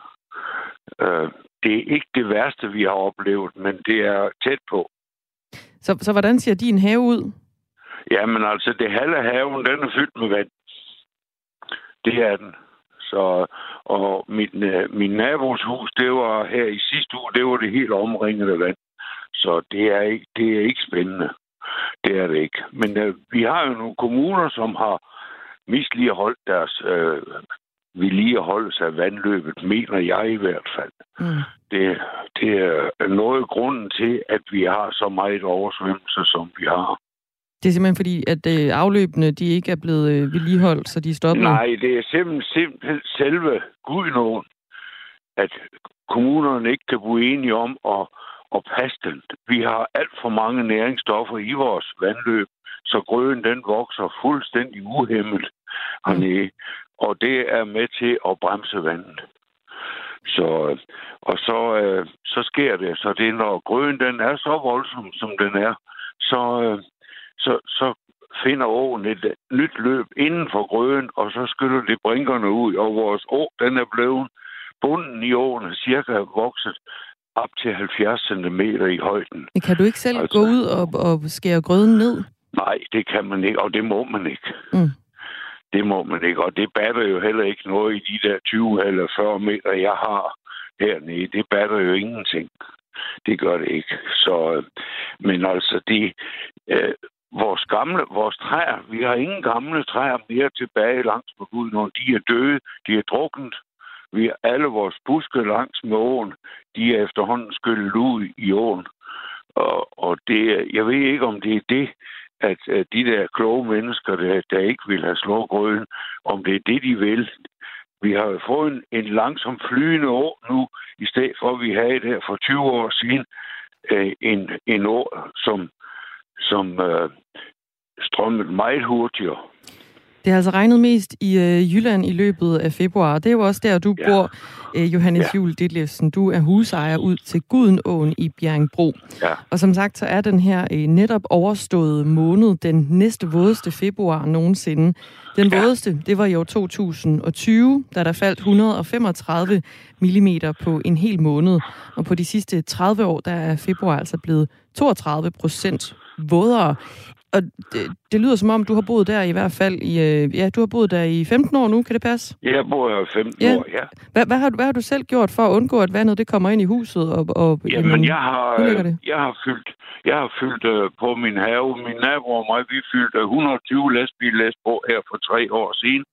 Øh, det er ikke det værste, vi har oplevet, men det er tæt på. Så, så hvordan ser din have ud? Jamen altså, det halve haven, den er fyldt med vand. Det er den. Så, og min, øh, min nabos hus, det var her i sidste uge, det var det helt omringet af vand. Så det er ikke, det er ikke spændende. Det er det ikke. Men øh, vi har jo nogle kommuner, som har misligeholdt deres øh, vedligeholdelse af vandløbet, mener jeg i hvert fald. Mm. Det, det er noget af grunden til, at vi har så meget oversvømmelse, som vi har. Det er simpelthen fordi, at øh, afløbene de ikke er blevet øh, vedligeholdt, så de er stoppet? Nej, det er simpelthen, simpelthen selve gudnåen, at kommunerne ikke kan blive enige om at, at passe den. Vi har alt for mange næringsstoffer i vores vandløb, så grøden den vokser fuldstændig uhemmet hernede. Mm og det er med til at bremse vandet. Så, og så, øh, så sker det. Så det når grøden den er så voldsom, som den er, så, øh, så, så finder åen et nyt løb inden for grøden, og så skyller det brinkerne ud, og vores å, den er blevet bunden i åen er cirka vokset op til 70 cm i højden. Men kan du ikke selv altså, gå ud og, og skære grøden ned? Nej, det kan man ikke, og det må man ikke. Mm. Det må man ikke, og det batter jo heller ikke noget i de der 20 eller 40 meter, jeg har hernede. Det batter jo ingenting. Det gør det ikke. Så, øh, men altså, det, øh, vores gamle, vores træer, vi har ingen gamle træer mere tilbage langs med Gud, når de er døde, de er druknet. Vi har alle vores buske langs med åen, de er efterhånden skyllet ud i åen. Og, og det, jeg ved ikke, om det er det, at, at de der kloge mennesker, der, der ikke vil have slået grøden, om det er det, de vil. Vi har jo fået en, en langsom flydende år nu, i stedet for, at vi havde det for 20 år siden, øh, en, en år, som, som øh, strømmede meget hurtigere. Det har altså regnet mest i øh, Jylland i løbet af februar. Det er jo også der, du ja. bor, øh, Johannes ja. Juhl Ditlevsen. Du er husejer ud til Gudenåen i Bjerringbro. Ja. Og som sagt, så er den her øh, netop overstået måned den næste vådeste februar nogensinde. Den ja. vådeste, det var i år 2020, da der faldt 135 mm på en hel måned. Og på de sidste 30 år, der er februar altså blevet 32 procent vådere og det, det lyder som om, du har boet der i hvert fald i... Øh, ja, du har boet der i 15 år nu, kan det passe? Jeg bor i 15 ja. år, ja. Hvad, hvad, har, hvad har du selv gjort for at undgå, at vandet det kommer ind i huset? Og, og, jamen, jamen, jeg har, det? jeg har fyldt, jeg har fyldt uh, på min have. Min nabo og mig, vi fyldte 120 lastbillæs på her for tre år siden.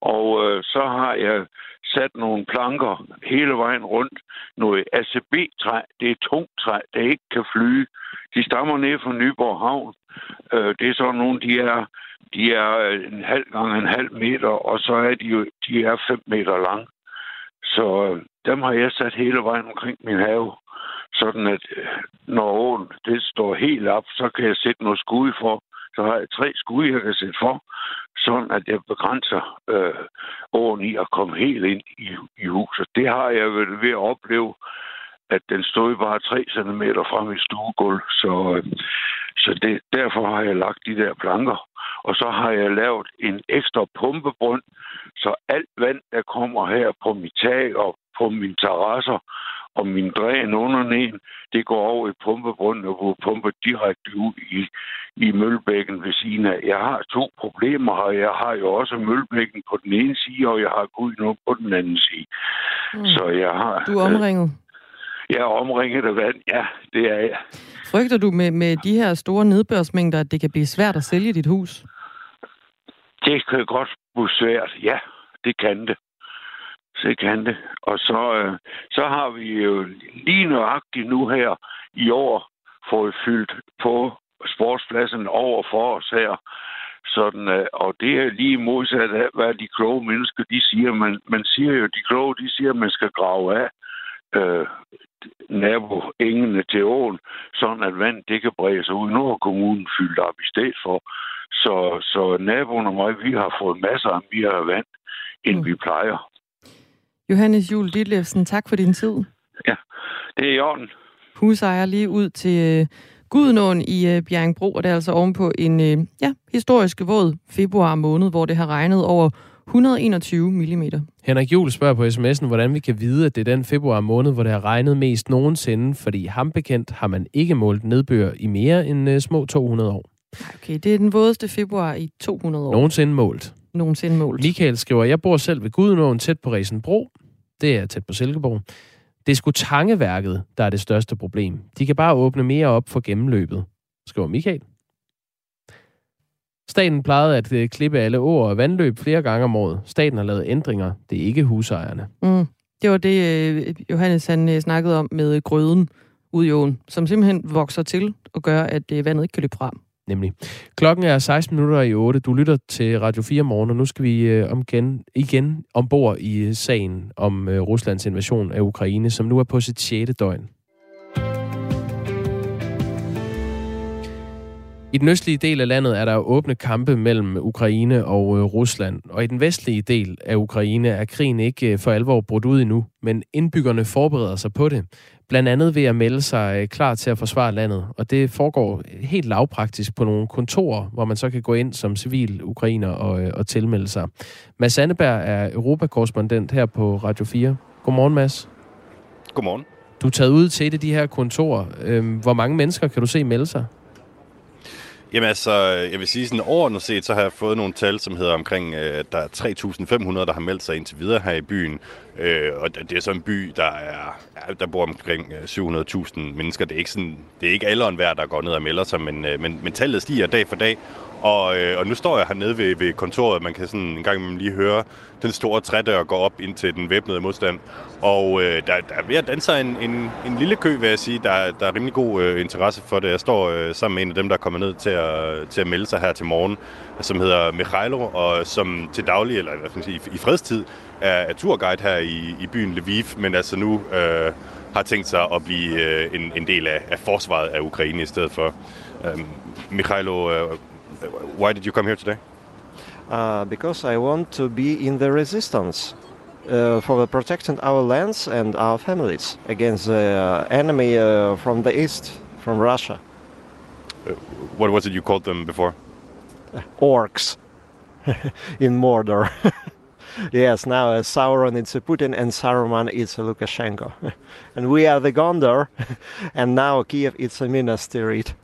Og uh, så har jeg sat nogle planker hele vejen rundt. Noget ACB-træ, det er tungt træ, der ikke kan flyge. De stammer ned fra Nyborg Havn. Øh, det er sådan nogle, de er, de er øh, en halv gang en halv meter, og så er de jo de er fem meter lang. Så øh, dem har jeg sat hele vejen omkring min have. Sådan at øh, når åen det står helt op, så kan jeg sætte noget skud for. Så har jeg tre skud, jeg kan sætte for, sådan at jeg begrænser øh, åen i at komme helt ind i, i huset. Det har jeg vel ved at opleve at den stod bare 3 cm fra mit stuegulv. Så, øh, så det, derfor har jeg lagt de der planker. Og så har jeg lavet en ekstra pumpebrønd, så alt vand, der kommer her på mit tag og på mine terrasser og min dræn under neden, det går over i pumpebrunden og hvor pumper direkte ud i, i mølbækken ved siden af. Jeg har to problemer her. Jeg har jo også mølbækken på den ene side, og jeg har Gud på den anden side. Mm. Så jeg har... Du er omringet? Jeg er omringet af vand, ja, det er jeg. Frygter du med, med de her store nedbørsmængder, at det kan blive svært at sælge dit hus? Det kan godt blive svært, ja, det kan det. Så kan det. Og så, øh, så har vi jo lige nøjagtigt nu her i år fået fyldt på sportspladsen over for os her. Sådan, øh, og det er lige modsat af, hvad de kloge mennesker de siger. Man, man siger jo, de kloge de siger, at man skal grave af øh, naboengene til åen, sådan at vand det kan brede sig ud. Nu har kommunen fyldt op i stedet for. Så, så naboen og mig, vi har fået masser af mere vand, end mm. vi plejer. Johannes Jul Ditlevsen, tak for din tid. Ja, det er i orden. Husejer lige ud til øh, Gudenåen i øh, Bjerringbro, og det er altså ovenpå en øh, ja, historisk våd februar måned, hvor det har regnet over 121 mm. Henrik Juhl spørger på sms'en, hvordan vi kan vide, at det er den februar måned, hvor det har regnet mest nogensinde, fordi ham bekendt har man ikke målt nedbør i mere end uh, små 200 år. Okay, det er den vådeste februar i 200 år. Nogensinde målt. Nogensinde målt. Michael skriver, jeg bor selv ved Gudenåen tæt på Resenbro. Det er tæt på Silkeborg. Det er sgu tangeværket, der er det største problem. De kan bare åbne mere op for gennemløbet, skriver Michael. Staten plejede at øh, klippe alle åer og vandløb flere gange om året. Staten har lavet ændringer. Det er ikke husejerne. Mm. Det var det, øh, Johannes han øh, snakkede om med grøden ud i åen, som simpelthen vokser til og gør, at vandet ikke kan løbe frem. Nemlig. Klokken er 16 minutter i 8. Du lytter til Radio 4 morgen, og nu skal vi øh, om igen, igen ombord i sagen om øh, Ruslands invasion af Ukraine, som nu er på sit 6. døgn. I den østlige del af landet er der åbne kampe mellem Ukraine og øh, Rusland, og i den vestlige del af Ukraine er krigen ikke øh, for alvor brudt ud endnu, men indbyggerne forbereder sig på det. Blandt andet ved at melde sig øh, klar til at forsvare landet, og det foregår helt lavpraktisk på nogle kontorer, hvor man så kan gå ind som civil ukrainer og, og tilmelde sig. Mads Sandeberg er europakorrespondent her på Radio 4. Godmorgen, Mads. Godmorgen. Du er taget ud til et af de her kontorer. Øhm, hvor mange mennesker kan du se melde sig? Jamen altså, jeg vil sige sådan overordnet set, så har jeg fået nogle tal, som hedder omkring, øh, der er 3.500, der har meldt sig indtil videre her i byen. Øh, og det er så en by, der er, der bor omkring øh, 700.000 mennesker. Det er ikke sådan, det er ikke alle hver, der går ned og melder sig, men, øh, men, men tallet stiger dag for dag. Og, øh, og nu står jeg hernede ved, ved kontoret, man kan sådan en gang lige høre den store trædør gå op ind til den væbnede modstand. Og øh, der, der er ved at danse en, en, en lille kø, vil jeg sige. Der, der er rimelig god øh, interesse for det. Jeg står øh, sammen med en af dem, der er kommet ned til at, til at melde sig her til morgen, som hedder Mikhailo, og som til daglig, eller hvad skal man sige, i, i fredstid, er, er turguide her i, i byen Lviv, men altså nu øh, har tænkt sig at blive øh, en, en del af, af forsvaret af Ukraine i stedet for. Øh, Mikhailo, øh, why did you come here today? Uh, because I want to be in the resistance uh, for protecting our lands and our families against the uh, enemy uh, from the east, from Russia. Uh, what was it you called them before? Orcs in Mordor. yes, now uh, Sauron it's Putin and Saruman it's Lukashenko. and we are the Gondor, and now Kiev is a Minas Tirith.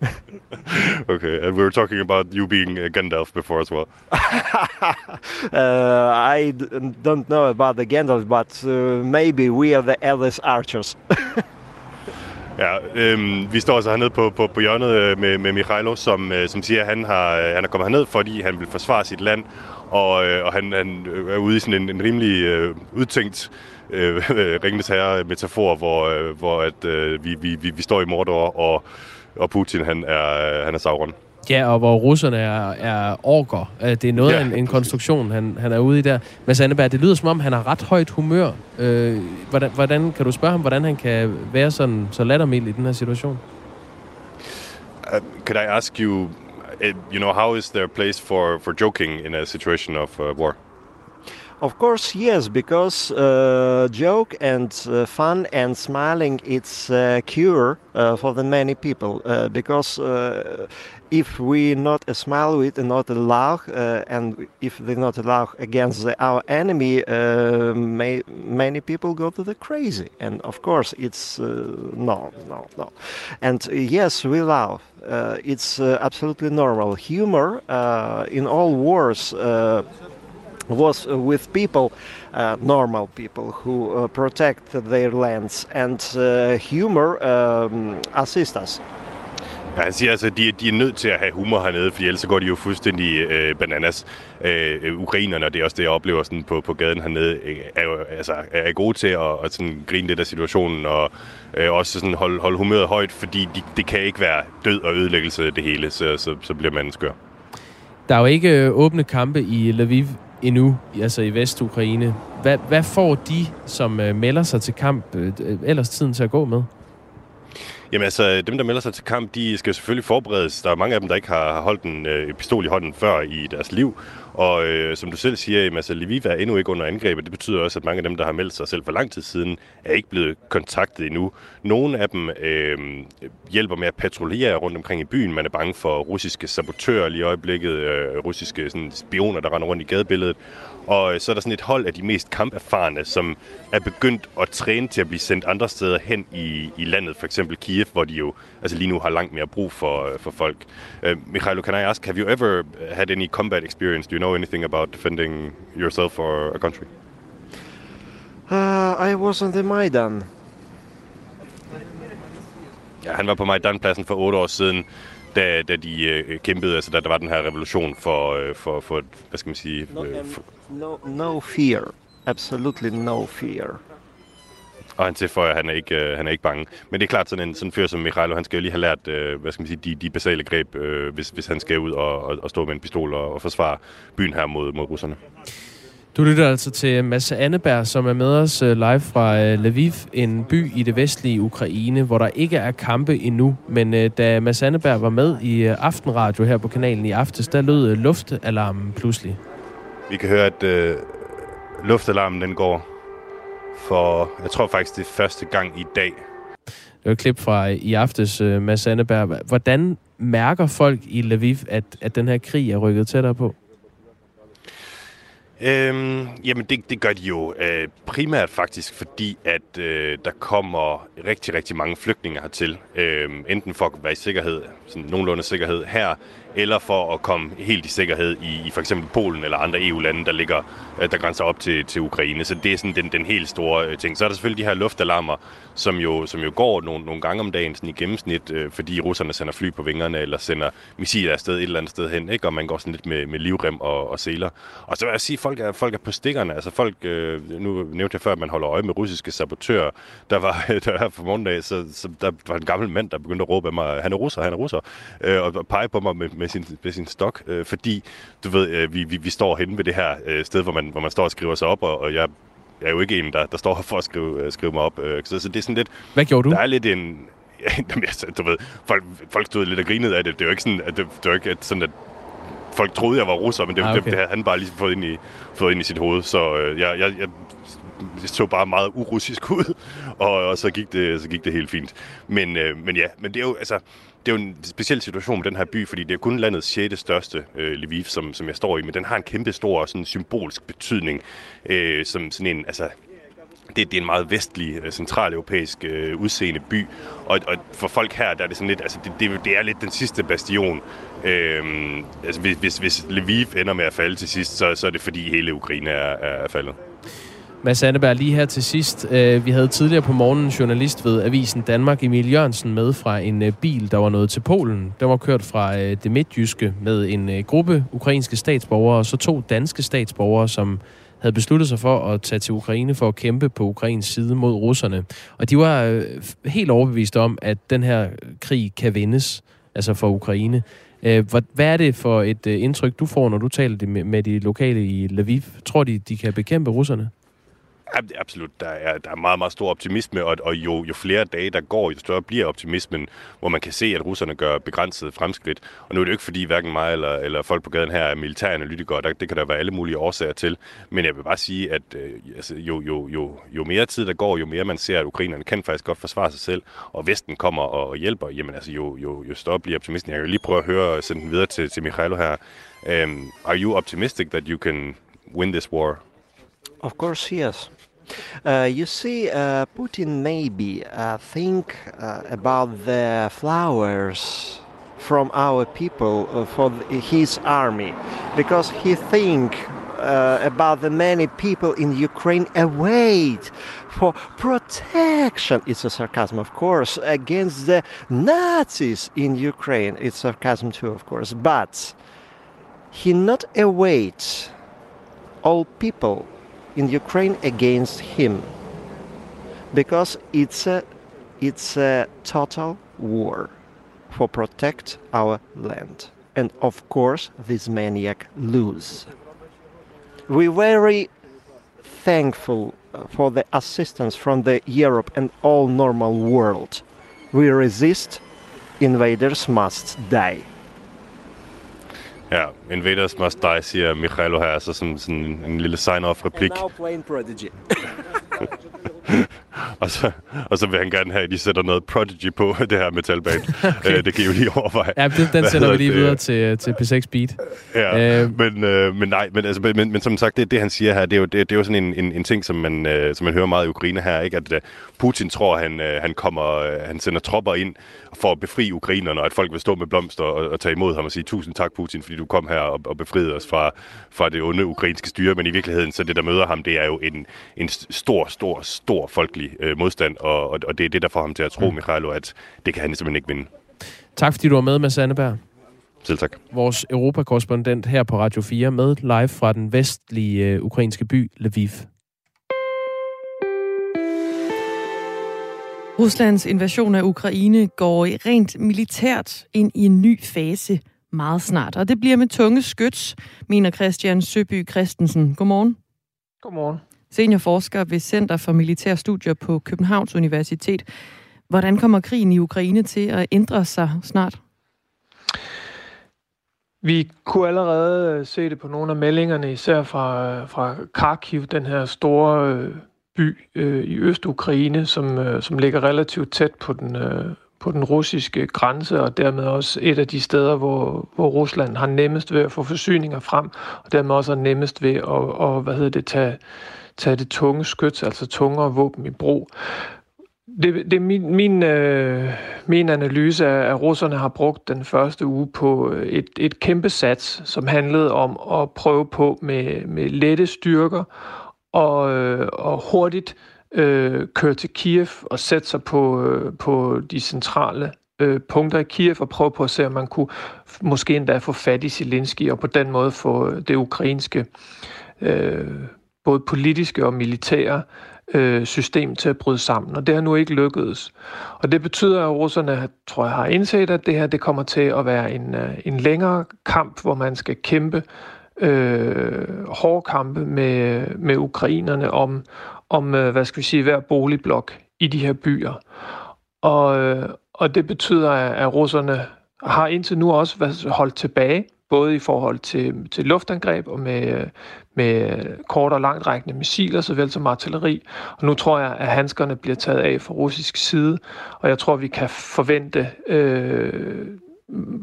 okay, and we were talking about you being a Gandalf before as well. uh, I d- don't know about the Gandalf, but uh, maybe we are the eldest archers. Ja, øhm, vi står altså hernede på, på, på hjørnet øh, med, med Mikhailo, som, øh, som siger, at han, har, øh, han er kommet herned, fordi han vil forsvare sit land, og, øh, og han, han er ude i sådan en, en rimelig øh, udtænkt øh, Ringens Herre-metafor, hvor, øh, hvor at, øh, vi, vi, vi, vi står i Mordor, og, og Putin han er, han er Sauron. Ja, og hvor russerne er, er orker. Det er noget ja. af en, en konstruktion, han, han er ude i der. Men Sandeberg, det lyder som om, han har ret højt humør. Øh, hvordan, hvordan, kan du spørge ham, hvordan han kan være sådan, så lattermild i den her situation? Uh, could I ask you, uh, you know, how is there a place for, for joking in a situation of uh, war? Of course, yes, because uh, joke and uh, fun and smiling it's a cure uh, for the many people. Uh, because uh, if we not smile with not laugh, uh, and if they not laugh against the, our enemy, may, many people go to the crazy. And of course, it's no, no, no. And yes, we laugh. it's absolutely normal. Humor in all wars was with people, uh, normal people who uh, protect their lands, and uh, humor um, assist us. Ja, han siger altså, at de, de er nødt til at have humor hernede, for ellers så går de jo fuldstændig øh, bananas. Øh, øh, ukrainerne, og det er også det, jeg oplever sådan på, på gaden hernede, øh, er jo altså, er gode til at, at sådan grine lidt af situationen, og øh, også sådan holde, holde humøret højt, fordi de, det kan ikke være død og ødelæggelse det hele, så, så, så bliver man skør. Der er jo ikke øh, åbne kampe i Lviv endnu, altså i Vestukraine. Hvad, hvad får de, som melder sig til kamp, ellers tiden til at gå med? Jamen altså, dem der melder sig til kamp, de skal selvfølgelig forberedes. Der er mange af dem, der ikke har holdt en øh, pistol i hånden før i deres liv. Og øh, som du selv siger, jamen, altså, Lviv er endnu ikke under angreb, og det betyder også, at mange af dem, der har meldt sig selv for lang tid siden, er ikke blevet kontaktet endnu. Nogle af dem øh, hjælper med at patruljere rundt omkring i byen. Man er bange for russiske sabotører lige i øjeblikket, øh, russiske sådan, spioner, der render rundt i gadebilledet. Og øh, så er der sådan et hold af de mest kamperfarne, som er begyndt at træne til at blive sendt andre steder hen i, i landet, for eksempel Kiev, hvor de jo altså lige nu har langt mere brug for, øh, for folk. Uh, Mikhailo, can I ask, have you ever had any combat experience? Do you know anything about defending yourself or a country? Uh, I was on the Maidan. Ja, han var på Majdanpladsen for otte år siden, da, da de øh, kæmpede, altså da der var den her revolution for, øh, for, for hvad skal man sige... Øh, for... no, no fear. Absolutely no fear. Og han tilføjer, at han er ikke, øh, han er ikke bange. Men det er klart, sådan en sådan fyr som Michailo, han skal jo lige have lært øh, hvad skal man sige, de, de basale greb, øh, hvis, hvis han skal ud og, og, og stå med en pistol og, og forsvare byen her mod, mod russerne. Du lytter altså til Mads Anneberg, som er med os øh, live fra øh, Lviv, en by i det vestlige Ukraine, hvor der ikke er kampe endnu. Men øh, da Mads Anneberg var med i Aftenradio her på kanalen i aftes, der lød luftalarmen pludselig. Vi kan høre, at øh, luftalarmen den går for, jeg tror faktisk, det er første gang i dag. Det var et klip fra i aftes, Mads Anneberg. Hvordan mærker folk i Lviv, at, at den her krig er rykket tættere på? Øhm, jamen, det, det gør de jo øh, primært faktisk, fordi at øh, der kommer rigtig, rigtig mange flygtninge hertil. Øh, enten for at være i sikkerhed, sådan nogenlunde sikkerhed her, eller for at komme helt i sikkerhed i, i for eksempel Polen eller andre EU-lande, der ligger øh, der grænser op til, til Ukraine. Så det er sådan den, den helt store øh, ting. Så er der selvfølgelig de her luftalarmer, som jo, som jo går nogle, nogle gange om dagen sådan i gennemsnit, øh, fordi russerne sender fly på vingerne eller sender missiler afsted et eller andet sted hen, ikke? og man går sådan lidt med, med livrem og, og seler. Og så vil jeg sige, at folk er, folk er på stikkerne. Altså folk, øh, nu nævnte jeg før, at man holder øje med russiske sabotører. Der var, der her for morgendag, så, så der var en gammel mand, der begyndte at råbe af mig, han er russer, han er russer, øh, og pege på mig med, med, sin, med sin stok, øh, fordi, du ved, øh, vi, vi, vi står henne ved det her øh, sted, hvor man, hvor man står og skriver sig op, og, og jeg jeg er jo ikke en, der, der står her for at skrive, uh, skrive mig op. Uh, så, så det er sådan lidt... Hvad gjorde du? Der er lidt en... Ja, du ved, folk, folk stod lidt og grinede af det. Det er jo ikke sådan, at det, det var ikke at sådan, at folk troede, jeg var russer, men det, ah, okay. det, det havde han bare lige fået ind i, fået ind i sit hoved. Så uh, jeg, jeg, jeg det så bare meget urussisk ud, og, og så, gik det, så gik det helt fint. Men, øh, men ja, men det er jo, altså, det er jo en speciel situation med den her by, fordi det er kun landets 6. største, øh, Lviv, som, som jeg står i, men den har en kæmpe stor sådan, symbolsk betydning, øh, som sådan en, altså, det, det er en meget vestlig, øh, centraleuropæisk øh, udseende by, og, og for folk her, der er det sådan lidt, altså det, det, det er lidt den sidste bastion. Øh, altså hvis, hvis, hvis Lviv ender med at falde til sidst, så, så er det fordi hele Ukraine er, er faldet. Mads Anneberg, lige her til sidst. Øh, vi havde tidligere på morgenen en journalist ved Avisen Danmark, Emil Jørgensen, med fra en øh, bil, der var nået til Polen. Den var kørt fra øh, det midtjyske med en øh, gruppe ukrainske statsborgere, og så to danske statsborgere, som havde besluttet sig for at tage til Ukraine for at kæmpe på Ukrains side mod russerne. Og de var øh, helt overbevist om, at den her krig kan vindes, altså for Ukraine. Øh, hvad er det for et indtryk, du får, når du taler med de lokale i Lviv? Tror de, de kan bekæmpe russerne? Absolut. Der er, der er meget, meget stor optimisme, og, og jo, jo flere dage der går, jo større bliver optimismen, hvor man kan se, at russerne gør begrænset fremskridt. Og nu er det jo ikke fordi, hverken mig eller, eller folk på gaden her er militæranalytikere, der, det kan der være alle mulige årsager til. Men jeg vil bare sige, at øh, altså, jo, jo, jo, jo mere tid der går, jo mere man ser, at ukrainerne kan faktisk godt forsvare sig selv, og Vesten kommer og hjælper, jamen altså, jo, jo, jo større bliver optimismen. Jeg kan lige prøve at høre og sende den videre til, til Michailo her. Um, are you optimistic that you can win this war? Of course, yes. Uh, you see, uh, Putin maybe uh, think about the flowers from our people for his army, because he think uh, about the many people in Ukraine await for protection. It's a sarcasm, of course, against the Nazis in Ukraine. It's sarcasm too, of course, but he not await all people in Ukraine against him because it's a, it's a total war for protect our land. And of course, this maniac lose. We're very thankful uh, for the assistance from the Europe and all normal world. We resist, invaders must die. Ja, Invaders Must Die, siger Michailo her, altså som sådan en lille sign-off-replik. And now playing Prodigy. og, så, og så vil han gerne have, at de sætter noget Prodigy på det her metalband. okay. øh, det kan I jo lige overveje. Ja, den, den sender vi lige det? videre til, til P6 Beat. Ja, øh. men, øh, men nej, men, altså, men, men som sagt, det, det han siger her, det er jo, det, det er jo sådan en, en, en ting, som man, øh, som man hører meget i Ukraine her, ikke? at uh, Putin tror, han, øh, han, kommer, øh, han sender tropper ind for at befri ukrainerne, og at folk vil stå med blomster og, og tage imod ham og sige, tusind tak Putin, fordi du kom her og, og befriede os fra, fra det onde ukrainske styre, men i virkeligheden, så det der møder ham, det er jo en, en stor, stor, stor folkelig øh, modstand, og, og, og det er det, der får ham til at tro, mm. Michailo, at det kan han simpelthen ikke vinde. Tak fordi du var med, med Sandeberg. Selv tak. Vores europakorrespondent her på Radio 4 med live fra den vestlige øh, ukrainske by Lviv. Ruslands invasion af Ukraine går rent militært ind i en ny fase meget snart. Og det bliver med tunge skyts, mener Christian Søby Christensen. Godmorgen. Godmorgen. Seniorforsker ved Center for Militære Studier på Københavns Universitet. Hvordan kommer krigen i Ukraine til at ændre sig snart? Vi kunne allerede øh, se det på nogle af meldingerne, især fra, øh, fra Kharkiv, den her store øh, by øh, i Øst-Ukraine, som, øh, som ligger relativt tæt på den, øh, på den russiske grænse, og dermed også et af de steder, hvor, hvor Rusland har nemmest ved at få forsyninger frem, og dermed også har nemmest ved at, og, hvad hedder det, tage, tage det tunge skyts, altså tungere våben i brug. Det, det min, min, øh, min analyse er, at russerne har brugt den første uge på øh, et, et kæmpe sats, som handlede om at prøve på med, med lette styrker og, øh, og hurtigt øh, køre til Kiev og sætte sig på, øh, på de centrale øh, punkter i Kiev og prøve på at se, om man kunne måske endda få fat i Zelensky og på den måde få øh, det ukrainske øh, både politiske og militære øh, system til at bryde sammen, og det har nu ikke lykkedes. Og det betyder, at russerne, tror jeg, har indset, at det her det kommer til at være en, øh, en længere kamp, hvor man skal kæmpe øh, hårde kampe med, med ukrainerne om, om, øh, hvad skal vi sige, hver boligblok i de her byer. Og, øh, og det betyder, at russerne har indtil nu også været holdt tilbage, både i forhold til, til luftangreb og med, øh, med kort og langt rækkende missiler, såvel som artilleri. Og nu tror jeg, at handskerne bliver taget af fra russisk side, og jeg tror, vi kan forvente øh,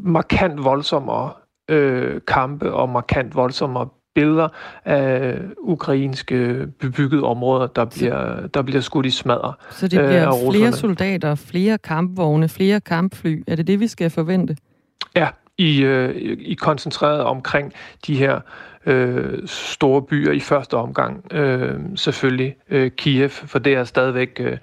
markant voldsommere øh, kampe og markant voldsommere billeder af ukrainske bebyggede områder, der bliver, der bliver skudt i smadre. Så det bliver øh, flere soldater, flere kampvogne, flere kampfly. Er det det, vi skal forvente? Ja, i, øh, i koncentreret omkring de her øh, store byer i første omgang. Øh, selvfølgelig øh, Kiev, for det er stadigvæk øh,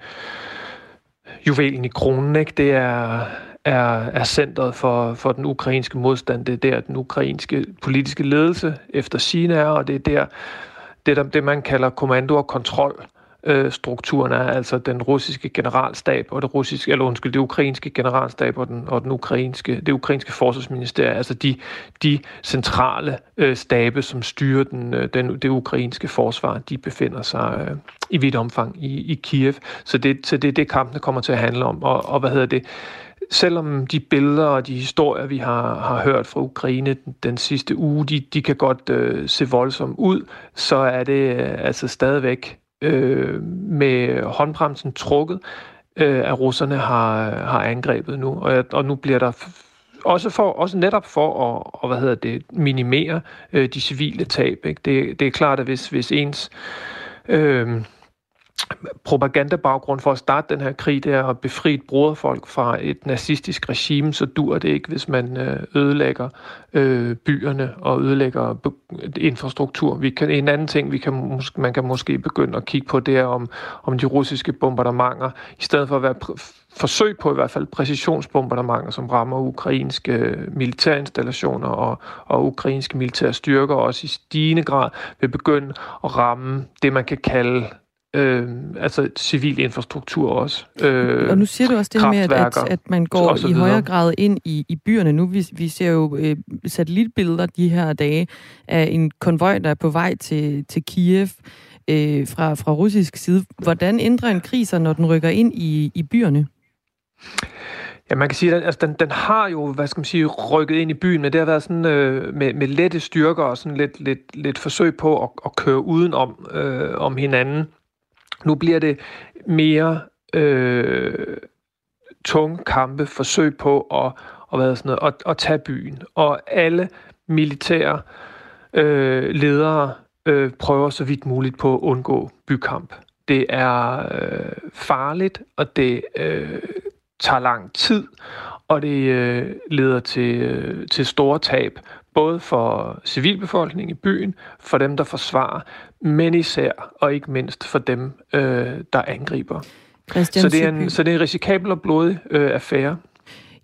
juvelen i kronen. Ikke? Det er, er, er centret for, for den ukrainske modstand. Det er der, den ukrainske politiske ledelse efter sine er, og det er der, det, der, det man kalder kommando og kontrol øh, strukturen er, altså den russiske generalstab og det russiske, eller undskyld, det ukrainske generalstab og den, og den ukrainske, det ukrainske forsvarsministerium, altså de, de centrale øh, stabe, som styrer den, øh, den, det ukrainske forsvar, de befinder sig øh, i vidt omfang i, i Kiev. Så det, så det er det, kampene kommer til at handle om. Og, og hvad hedder det? selvom de billeder og de historier, vi har, har hørt fra Ukraine den, den sidste uge, de, de kan godt øh, se voldsomt ud, så er det øh, altså stadigvæk øh, med håndbremsen trukket, øh, at russerne har, har angrebet nu. Og, og nu bliver der også, for, også netop for at og, hvad hedder det, minimere øh, de civile tab. Ikke? Det, det er klart, at hvis, hvis ens... Øh, propagandabaggrund for at starte den her krig, det er at befri et broderfolk fra et nazistisk regime, så dur det ikke, hvis man øh, ødelægger øh, byerne og ødelægger infrastruktur. Vi kan, en anden ting, vi kan, man kan måske begynde at kigge på, det er om, om de russiske bombardementer, i stedet for at være forsøg på i hvert fald præcisionsbombardementer, som rammer ukrainske øh, militærinstallationer og, og ukrainske militære styrker, også i stigende grad vil begynde at ramme det, man kan kalde øh, altså civil infrastruktur også. Øh, og nu siger du også det med, at, at, at man går i højere grad ind i, i byerne. Nu vi, vi ser jo øh, satellitbilleder de her dage af en konvoj, der er på vej til, til Kiev øh, fra, fra russisk side. Hvordan ændrer en krig sig, når den rykker ind i, i byerne? Ja, man kan sige, at altså, den, den har jo, hvad skal man sige, rykket ind i byen, men det har været sådan øh, med, med lette styrker og sådan lidt, lidt, lidt forsøg på at, at køre udenom øh, om hinanden. Nu bliver det mere øh, tunge kampe, forsøg på at, og hvad sådan noget, at, at tage byen. Og alle militære øh, ledere øh, prøver så vidt muligt på at undgå bykamp. Det er øh, farligt, og det øh, tager lang tid, og det øh, leder til, øh, til store tab, både for civilbefolkningen i byen, for dem, der forsvarer, men især og ikke mindst for dem, øh, der angriber. Christian så det, er en, så det er en risikabel og blodig øh, affære.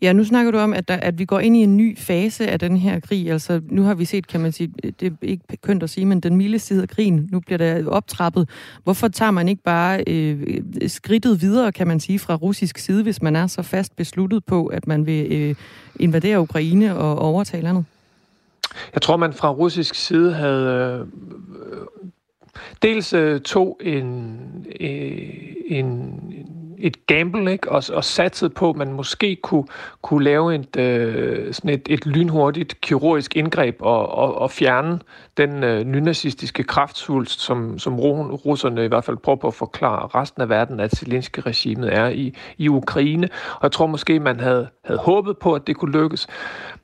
Ja, nu snakker du om, at, der, at vi går ind i en ny fase af den her krig. Altså, nu har vi set, kan man sige, det er ikke kønt at sige, men den milde side af krigen, nu bliver der optrappet. Hvorfor tager man ikke bare øh, skridtet videre, kan man sige, fra russisk side, hvis man er så fast besluttet på, at man vil øh, invadere Ukraine og overtage landet? Jeg tror, man fra russisk side havde øh, øh dels øh, tog en, øh, en, et gamble, ikke? Og, og satset på, at man måske kunne, kunne lave et, øh, sådan et, et lynhurtigt kirurgisk indgreb og, og, og fjerne den øh, nynazistiske kraftsvulst, som, som russerne i hvert fald prøver på at forklare resten af verden, at Zelensky-regimet er i, i Ukraine. Og jeg tror måske, man havde, havde håbet på, at det kunne lykkes.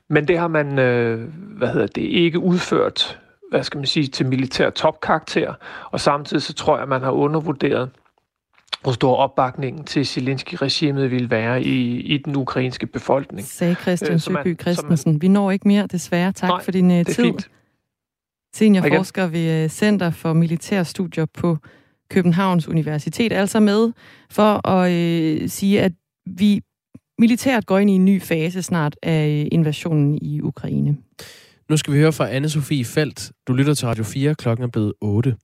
Men det har man, øh, hvad hedder det, ikke udført hvad skal man sige, til militær topkarakter, og samtidig så tror jeg, at man har undervurderet hvor stor opbakningen til Zelensky-regimet ville være i, i den ukrainske befolkning. Sagde Christian øh, Søby Christensen. Vi når ikke mere, desværre. Tak Nej, for din uh, tid. Fint. Seniorforsker ved øh, Center for Militærstudier på Københavns Universitet, altså med for at øh, sige, at vi militært går ind i en ny fase snart af invasionen i Ukraine. Nu skal vi høre fra anne Sofie Felt. Du lytter til Radio 4, klokken er blevet 8.